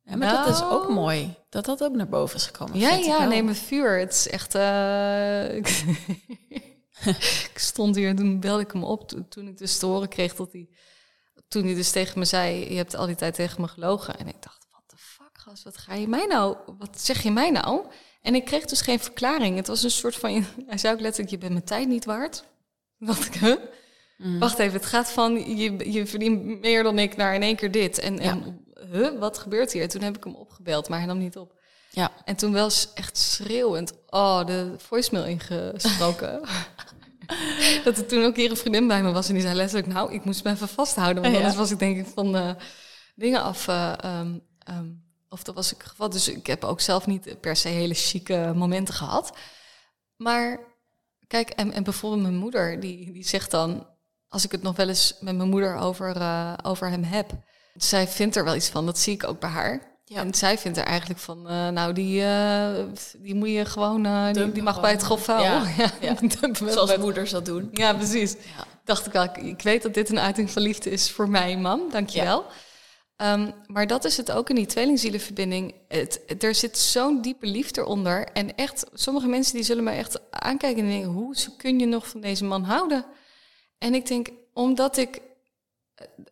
ja maar dat is ook Nou. mooi. Dat dat ook naar boven is gekomen. Ja, ja, nee, met vuur. Het is echt... eh, ik, stond hier en toen belde ik hem op. to- Toen ik dus te horen kreeg dat hij... Toen hij dus tegen me zei... Je hebt al die tijd tegen me gelogen. En ik dacht, wat de fuck, gast? Wat ga je mij nou... Wat zeg je mij nou? En ik kreeg dus geen verklaring. Het was een soort van... Hij zei ook letterlijk, je bent mijn tijd niet waard. Dacht ik, huh? Mm. Wacht even, het gaat van je, je verdient meer dan ik naar in één keer dit. En, en huh, wat gebeurt hier? Toen heb ik hem opgebeld, maar hij nam niet op. Ja. En toen wel echt schreeuwend, oh, de voicemail ingesproken. dat er toen ook hier een vriendin bij me was en die zei letterlijk, nou, ik moest me even vasthouden. Want Ja. anders was ik denk ik van eh, dingen af. ehm, of dat was ik gevat. Dus ik heb ook zelf niet per se hele chique momenten gehad. Maar kijk, en, en bijvoorbeeld mijn moeder, die, die zegt dan, als ik het nog wel eens met mijn moeder over, eh, over hem heb, zij vindt er wel iets van, dat zie ik ook bij haar. Ja. En zij vindt er eigenlijk van, eh, nou, die, eh, die moet je gewoon, die, mag bij het grof vuil. Ja, Zoals bij- moeders dat doen. ja, precies. Dacht ik wel, ik, weet dat dit een uiting van liefde is voor mij, mam. Dankjewel. Ehm, maar dat is het ook in die tweelingzielenverbinding. Het, het- er zit zo'n diepe liefde onder. En echt, sommige mensen die zullen mij echt aankijken en denken... hoe kun je nog van deze man houden? En ik denk, omdat ik...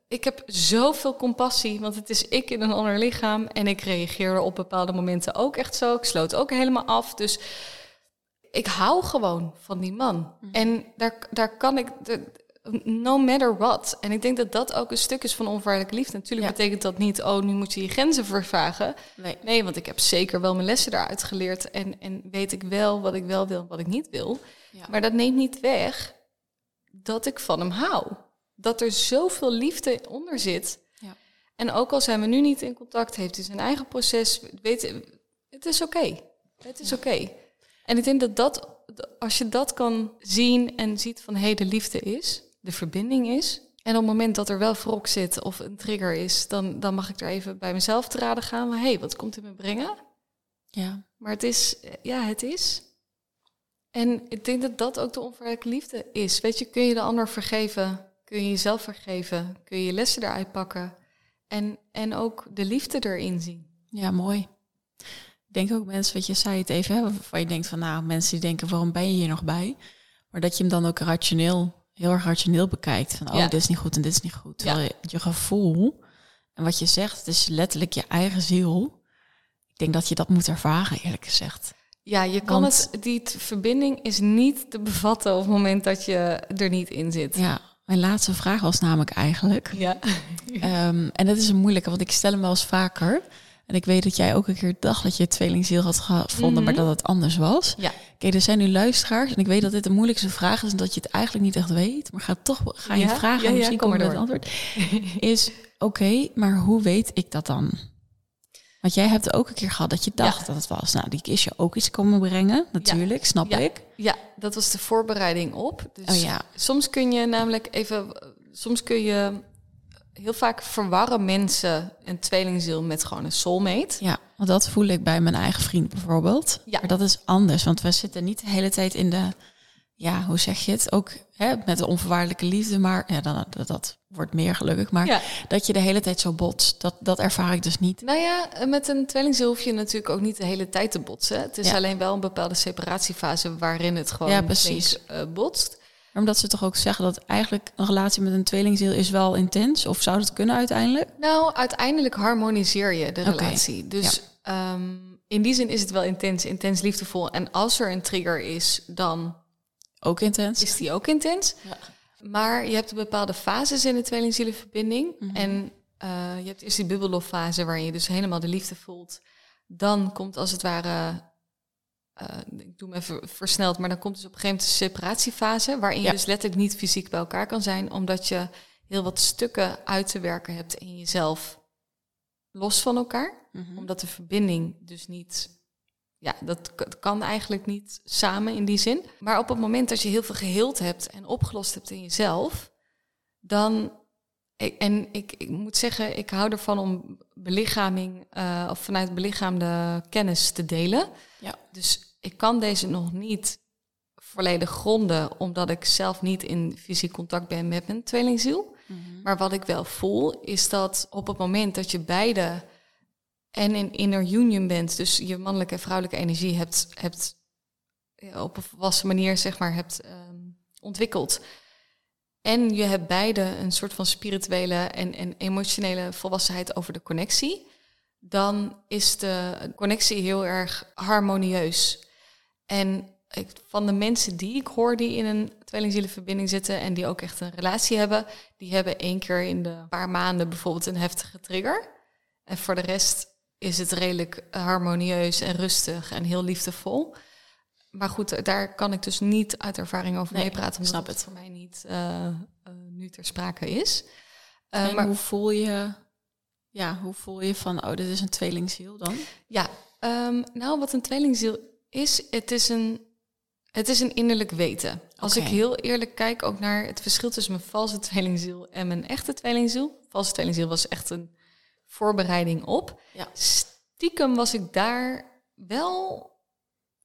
Ik heb zoveel compassie, want het is ik in een ander lichaam. En ik reageer op bepaalde momenten ook echt zo. Ik sloot ook helemaal af. Dus ik hou gewoon van die man. En daar, daar kan ik, de- no matter what. En ik denk dat dat ook een stuk is van onvoorwaardelijke liefde. Natuurlijk Ja. betekent dat niet, oh, nu moet je je grenzen vervagen. Nee. Nee, want ik heb zeker wel mijn lessen daaruit geleerd. En, en weet ik wel wat ik wel wil en wat ik niet wil. Ja. Maar dat neemt niet weg dat ik van hem hou. Dat er zoveel liefde onder zit. Ja. En ook al zijn we nu niet in contact, heeft hij zijn eigen proces. Weet, het is oké. Het is oké. En ik denk dat dat, als je dat kan zien en ziet van hé, hey, de liefde is, de verbinding is. En op het moment dat er wel wrok zit of een trigger is, dan, dan mag ik er even bij mezelf te raden gaan. Hé, hey, wat komt het me brengen? Ja. Maar het is, ja, het is. En ik denk dat dat ook de onvoorwaardelijke liefde is. Weet je, kun je de ander vergeven? Kun je jezelf vergeven? Kun je je lessen eruit pakken? En, en ook de liefde erin zien. ja, mooi. Ik denk ook mensen, wat je zei het even, hè, waarvan je denkt van nou, mensen die denken, waarom ben je hier nog bij? Maar dat je hem dan ook rationeel, heel erg rationeel bekijkt. Van oh, Ja. dit is niet goed en dit is niet goed. Ja. Terwijl je, je gevoel en wat je zegt, het is letterlijk je eigen ziel. Ik denk dat je dat moet ervaren, eerlijk gezegd. Ja, je kan Want- het, die verbinding is niet te bevatten op het moment dat je er niet in zit. Ja, mijn laatste vraag was namelijk eigenlijk. Ja. Ehm, en dat is een moeilijke, want ik stel hem wel eens vaker. En ik weet dat jij ook een keer dacht dat je tweelingziel had gevonden, Mhm. maar dat het anders was. Ja. Oké, er zijn nu luisteraars en ik weet dat dit de moeilijkste vraag is en dat je het eigenlijk niet echt weet, maar ga toch ga je Ja? vragen Ja, en misschien kom kom je maar met het antwoord. Is oké, maar hoe weet ik dat dan? Want jij hebt ook een keer gehad dat je dacht dat het was. Nou, die is je ook iets komen brengen, natuurlijk, snap Ja. ik. Ja, dat was de voorbereiding op. Dus Oh ja. soms kun je namelijk even, soms kun je heel vaak verwarren mensen een tweelingziel met gewoon een soulmate. Ja, want dat voel ik bij mijn eigen vriend bijvoorbeeld. Ja. Maar dat is anders, want we zitten niet de hele tijd in de, ja, hoe zeg je het? Ook hè, met de onvoorwaardelijke liefde, maar ja, dan, dat, dat wordt meer gelukkig. Maar Ja. dat je de hele tijd zo botst, dat, dat ervaar ik dus niet. Nou ja, met een tweelingziel hoef je natuurlijk ook niet de hele tijd te botsen. Het is Ja. alleen wel een bepaalde separatiefase waarin het gewoon Ja, precies. flink, eh, botst. Omdat ze toch ook zeggen dat eigenlijk een relatie met een tweelingziel is wel intens, of zou dat kunnen uiteindelijk? Nou, uiteindelijk harmoniseer je de relatie. Dus ehm, in die zin is het wel intens, intens liefdevol. En als er een trigger is, dan Ook intens. is die ook intens. Ja. Maar je hebt bepaalde fases in de tweelingzielenverbinding. Mhm. En eh, je hebt eerst die bubbelloffase waarin je dus helemaal de liefde voelt. Dan komt als het ware, eh, ik doe hem even versneld, maar dan komt dus op een gegeven moment de separatiefase. Waarin je dus letterlijk niet fysiek bij elkaar kan zijn. Omdat je heel wat stukken uit te werken hebt in jezelf los van elkaar. Mhm. Omdat de verbinding dus niet ja, dat k- kan eigenlijk niet samen in die zin. Maar op het moment dat je heel veel geheeld hebt en opgelost hebt in jezelf, dan. Ik- En ik, ik moet zeggen, ik hou ervan om belichaming eh, of vanuit belichaamde kennis te delen. Ja. Dus ik kan deze nog niet volledig gronden, omdat ik zelf niet in fysiek contact ben met mijn tweelingziel. Mhm. Maar wat ik wel voel, is dat op het moment dat je beide en in inner union bent, dus je mannelijke en vrouwelijke energie hebt, hebt ja, op een volwassen manier zeg maar hebt ehm, ontwikkeld. En je hebt beide een soort van spirituele en, en emotionele volwassenheid over de connectie. Dan is de connectie heel erg harmonieus. En van de mensen die ik hoor die in een tweelingzielenverbinding zitten en die ook echt een relatie hebben, die hebben één keer in de paar maanden bijvoorbeeld een heftige trigger. En voor de rest is het redelijk harmonieus en rustig en heel liefdevol. Maar goed, daar kan ik dus niet uit ervaring over Nee, meepraten, omdat snap het het. voor mij niet eh, eh, nu ter sprake is. Eh, En maar hoe voel je, ja, hoe voel je van, oh, dit is een tweelingziel dan? Ja, ehm, nou wat een tweelingziel is, het is een, het is een innerlijk weten. Als ik heel eerlijk kijk ook naar het verschil tussen mijn valse tweelingziel en mijn echte tweelingziel. Valse tweelingziel was echt een voorbereiding op. Ja. Stiekem was ik daar wel,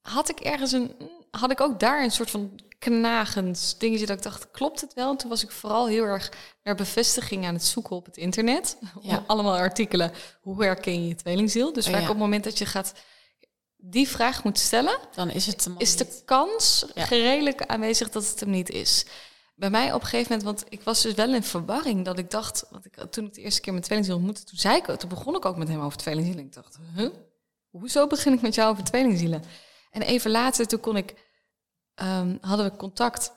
had ik ergens een, had ik ook daar een soort van knagend dingetje dat ik dacht, klopt het wel? En toen was ik vooral heel erg naar bevestiging aan het zoeken op het internet. Ja. Allemaal artikelen, hoe herken je je tweelingziel? Dus Oh, vaak ja. op het moment dat je gaat die vraag moet stellen, Dan is het is de niet. kans Ja. redelijk aanwezig dat het hem niet is. Bij mij op een gegeven moment, want ik was dus wel in verwarring dat ik dacht, want ik, toen ik de eerste keer mijn tweelingziel ontmoette, toen zei ik, toen begon ik ook met hem over tweelingzielen. Ik dacht, huh? hoezo begin ik met jou over tweelingzielen? En even later, toen kon ik, ehm, hadden we contact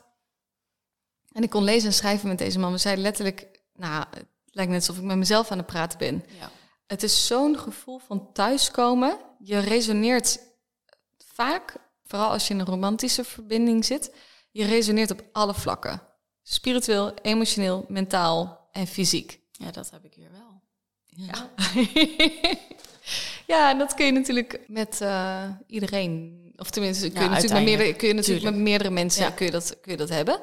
en ik kon lezen en schrijven met deze man. We zeiden letterlijk, nou, het lijkt net alsof ik met mezelf aan het praten ben. Ja. Het is zo'n gevoel van thuiskomen. Je resoneert vaak, vooral als je in een romantische verbinding zit, je resoneert op alle vlakken. Spiritueel, emotioneel, mentaal en fysiek. ja, dat heb ik hier wel. Ja, ja en dat kun je natuurlijk met eh, iedereen, of tenminste kun je, Ja, natuurlijk, met meerdere, kun je natuurlijk met meerdere mensen Ja. kun je dat, kun je dat hebben.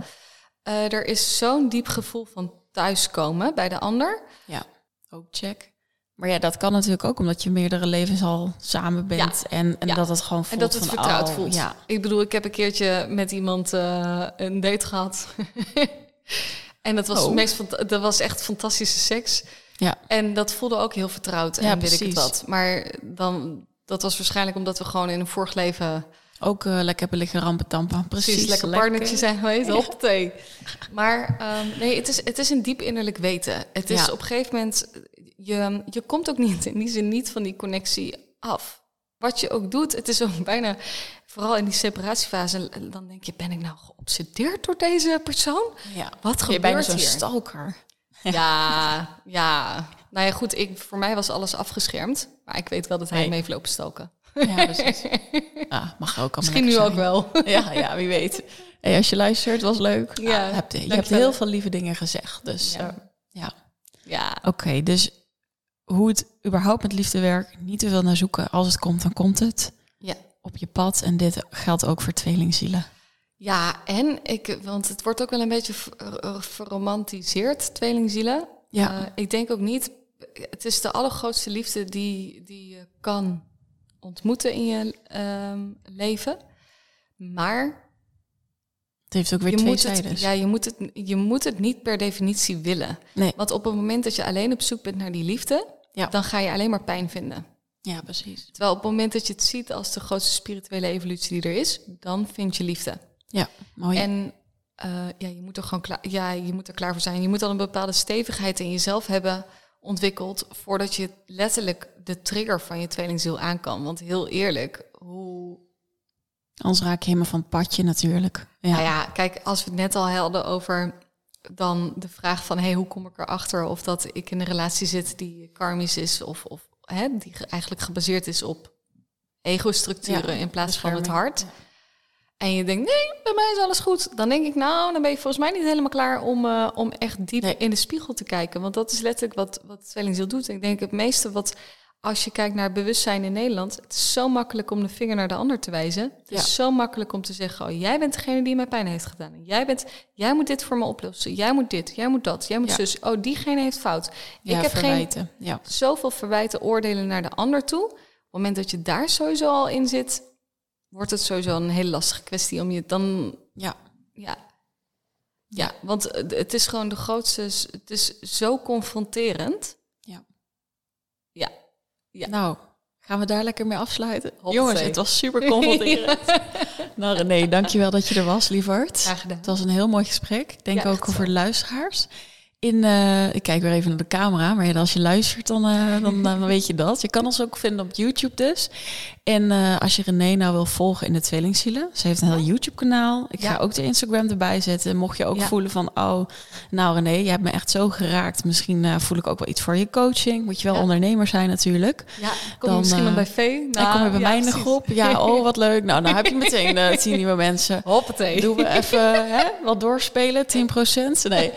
Eh, er is zo'n diep gevoel van thuiskomen bij de ander. Ja, ook check. Maar ja, dat kan natuurlijk ook omdat je meerdere levens al samen bent. En, en dat het gewoon En voelt dat het van, vertrouwd oh, voelt. Ja, Ik bedoel, ik heb een keertje met iemand eh, een date gehad. en dat was, Oh. het meest, dat was echt fantastische seks. ja, En dat voelde ook heel vertrouwd en Ja, weet ik het wat. Maar dan, dat was waarschijnlijk omdat we gewoon in een vorig leven ook eh, lekker hebben liggen rampen tampen. Precies, precies lekker partnertje zijn geweest. Op thee. Maar ehm, nee, het is, het is een diep innerlijk weten. Het is Ja. op een gegeven moment, je, je komt ook niet in die zin niet van die connectie af. Wat je ook doet, het is ook bijna, vooral in die separatiefase, dan denk je, ben ik nou geobsedeerd door deze persoon? Ja. Wat Je bent bijna gebeurt zo'n hier? stalker. Ja, ja. Nou ja, goed, ik, voor mij was alles afgeschermd. Maar ik weet wel dat hij Nee. hem heeft lopen stoken. Ja, precies. Ah, mag ook Misschien nu ook wel. Ja, ja, wie weet. Hey, als je luistert, was leuk. Ja, Ja, hebt, je hebt heel veel lieve dingen gezegd. Dus Ja. ja. ja. Ja, Oké, dus hoe het überhaupt met liefde werkt, niet te veel naar zoeken. Als het komt, dan komt het ja. op je pad. En dit geldt ook voor tweelingzielen. Ja, en ik, want het wordt ook wel een beetje ver- eh, verromantiseerd, tweelingzielen. Ja. Eh, ik denk ook niet, het is de allergrootste liefde die, die je kan ontmoeten in je ehm, leven. Maar Het heeft ook weer je twee moet, het, ja, je, moet het, je moet het niet per definitie willen. Nee. Want op het moment dat je alleen op zoek bent naar die liefde, Ja. dan ga je alleen maar pijn vinden. Ja, precies. Terwijl op het moment dat je het ziet als de grootste spirituele evolutie die er is, dan vind je liefde. Ja, mooi. En eh, ja, je moet er gewoon klaar, ja, je moet er klaar voor zijn. Je moet al een bepaalde stevigheid in jezelf hebben ontwikkeld voordat je letterlijk de trigger van je tweelingziel aan kan. Want heel eerlijk, hoe Anders raak je helemaal van het padje natuurlijk. Ja. Nou ja, kijk, als we het net al hadden over dan de vraag van hey, hoe kom ik erachter of dat ik in een relatie zit die karmisch is of, of hè, die ge- eigenlijk gebaseerd is op ego-structuren Ja, in plaats van het hart. En je denkt, nee, bij mij is alles goed. Dan denk ik, nou, dan ben je volgens mij niet helemaal klaar om, eh, om echt diep Nee. in de spiegel te kijken. Want dat is letterlijk wat, wat tweelingziel doet. Ik denk het meeste wat, als je kijkt naar bewustzijn in Nederland, het is zo makkelijk om de vinger naar de ander te wijzen. Het Ja. is zo makkelijk om te zeggen, oh, jij bent degene die mij pijn heeft gedaan. En Jij, bent, jij moet dit voor me oplossen. Jij moet dit, jij moet dat, jij moet Ja. zus. Oh, diegene heeft fout. Ja, ik heb geen verwijten. Ja. zoveel verwijten, oordelen naar de ander toe. Op het moment dat je daar sowieso al in zit, wordt het sowieso een hele lastige kwestie om je dan ja. ja. Ja, want het is gewoon de grootste. Het is zo confronterend. Ja. Ja. Ja. Nou, gaan we daar lekker mee afsluiten? Jongens, het was super confronterend. nou René, dankjewel dat je er was, lieverd. Graag gedaan. Het was een heel mooi gesprek. Ik denk Ja, ook voor de luisteraars. In, eh, ik kijk weer even naar de camera, maar als je luistert, dan, eh, dan, dan weet je dat. Je kan ons ook vinden op YouTube dus. En eh, als je René nou wil volgen in de Tweelingzielen, ze heeft een heel YouTube-kanaal. Ik ga ook de Instagram erbij zetten. Mocht je ook Ja. voelen van, oh, nou René, je hebt me echt zo geraakt. Misschien eh, voel ik ook wel iets voor je coaching. Moet je wel Ja. ondernemer zijn natuurlijk. Ja, kom Dan, misschien wel eh, bij Vee. en kom je bij mij in de groep. Ja, oh, wat leuk. Nou, dan heb je meteen eh, tien nieuwe mensen. Hoppatee. Doen we even hè, wat doorspelen, 10%? Nee,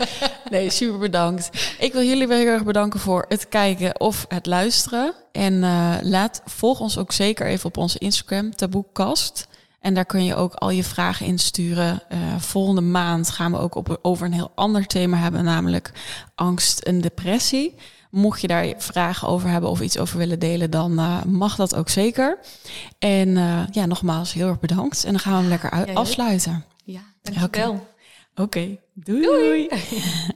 nee, super bedankt. Ik wil jullie weer heel erg bedanken voor het kijken of het luisteren. En eh, laat, volg ons ook zeker even op onze Instagram, Taboekast. En daar kun je ook al je vragen insturen. Eh volgende maand gaan we ook op, over een heel ander thema hebben, namelijk angst en depressie. Mocht je daar vragen over hebben of iets over willen delen, dan eh, mag dat ook zeker. En ja, nogmaals heel erg bedankt. En dan gaan we hem lekker uit- afsluiten. Ja, dankjewel. Oké, doei. doei.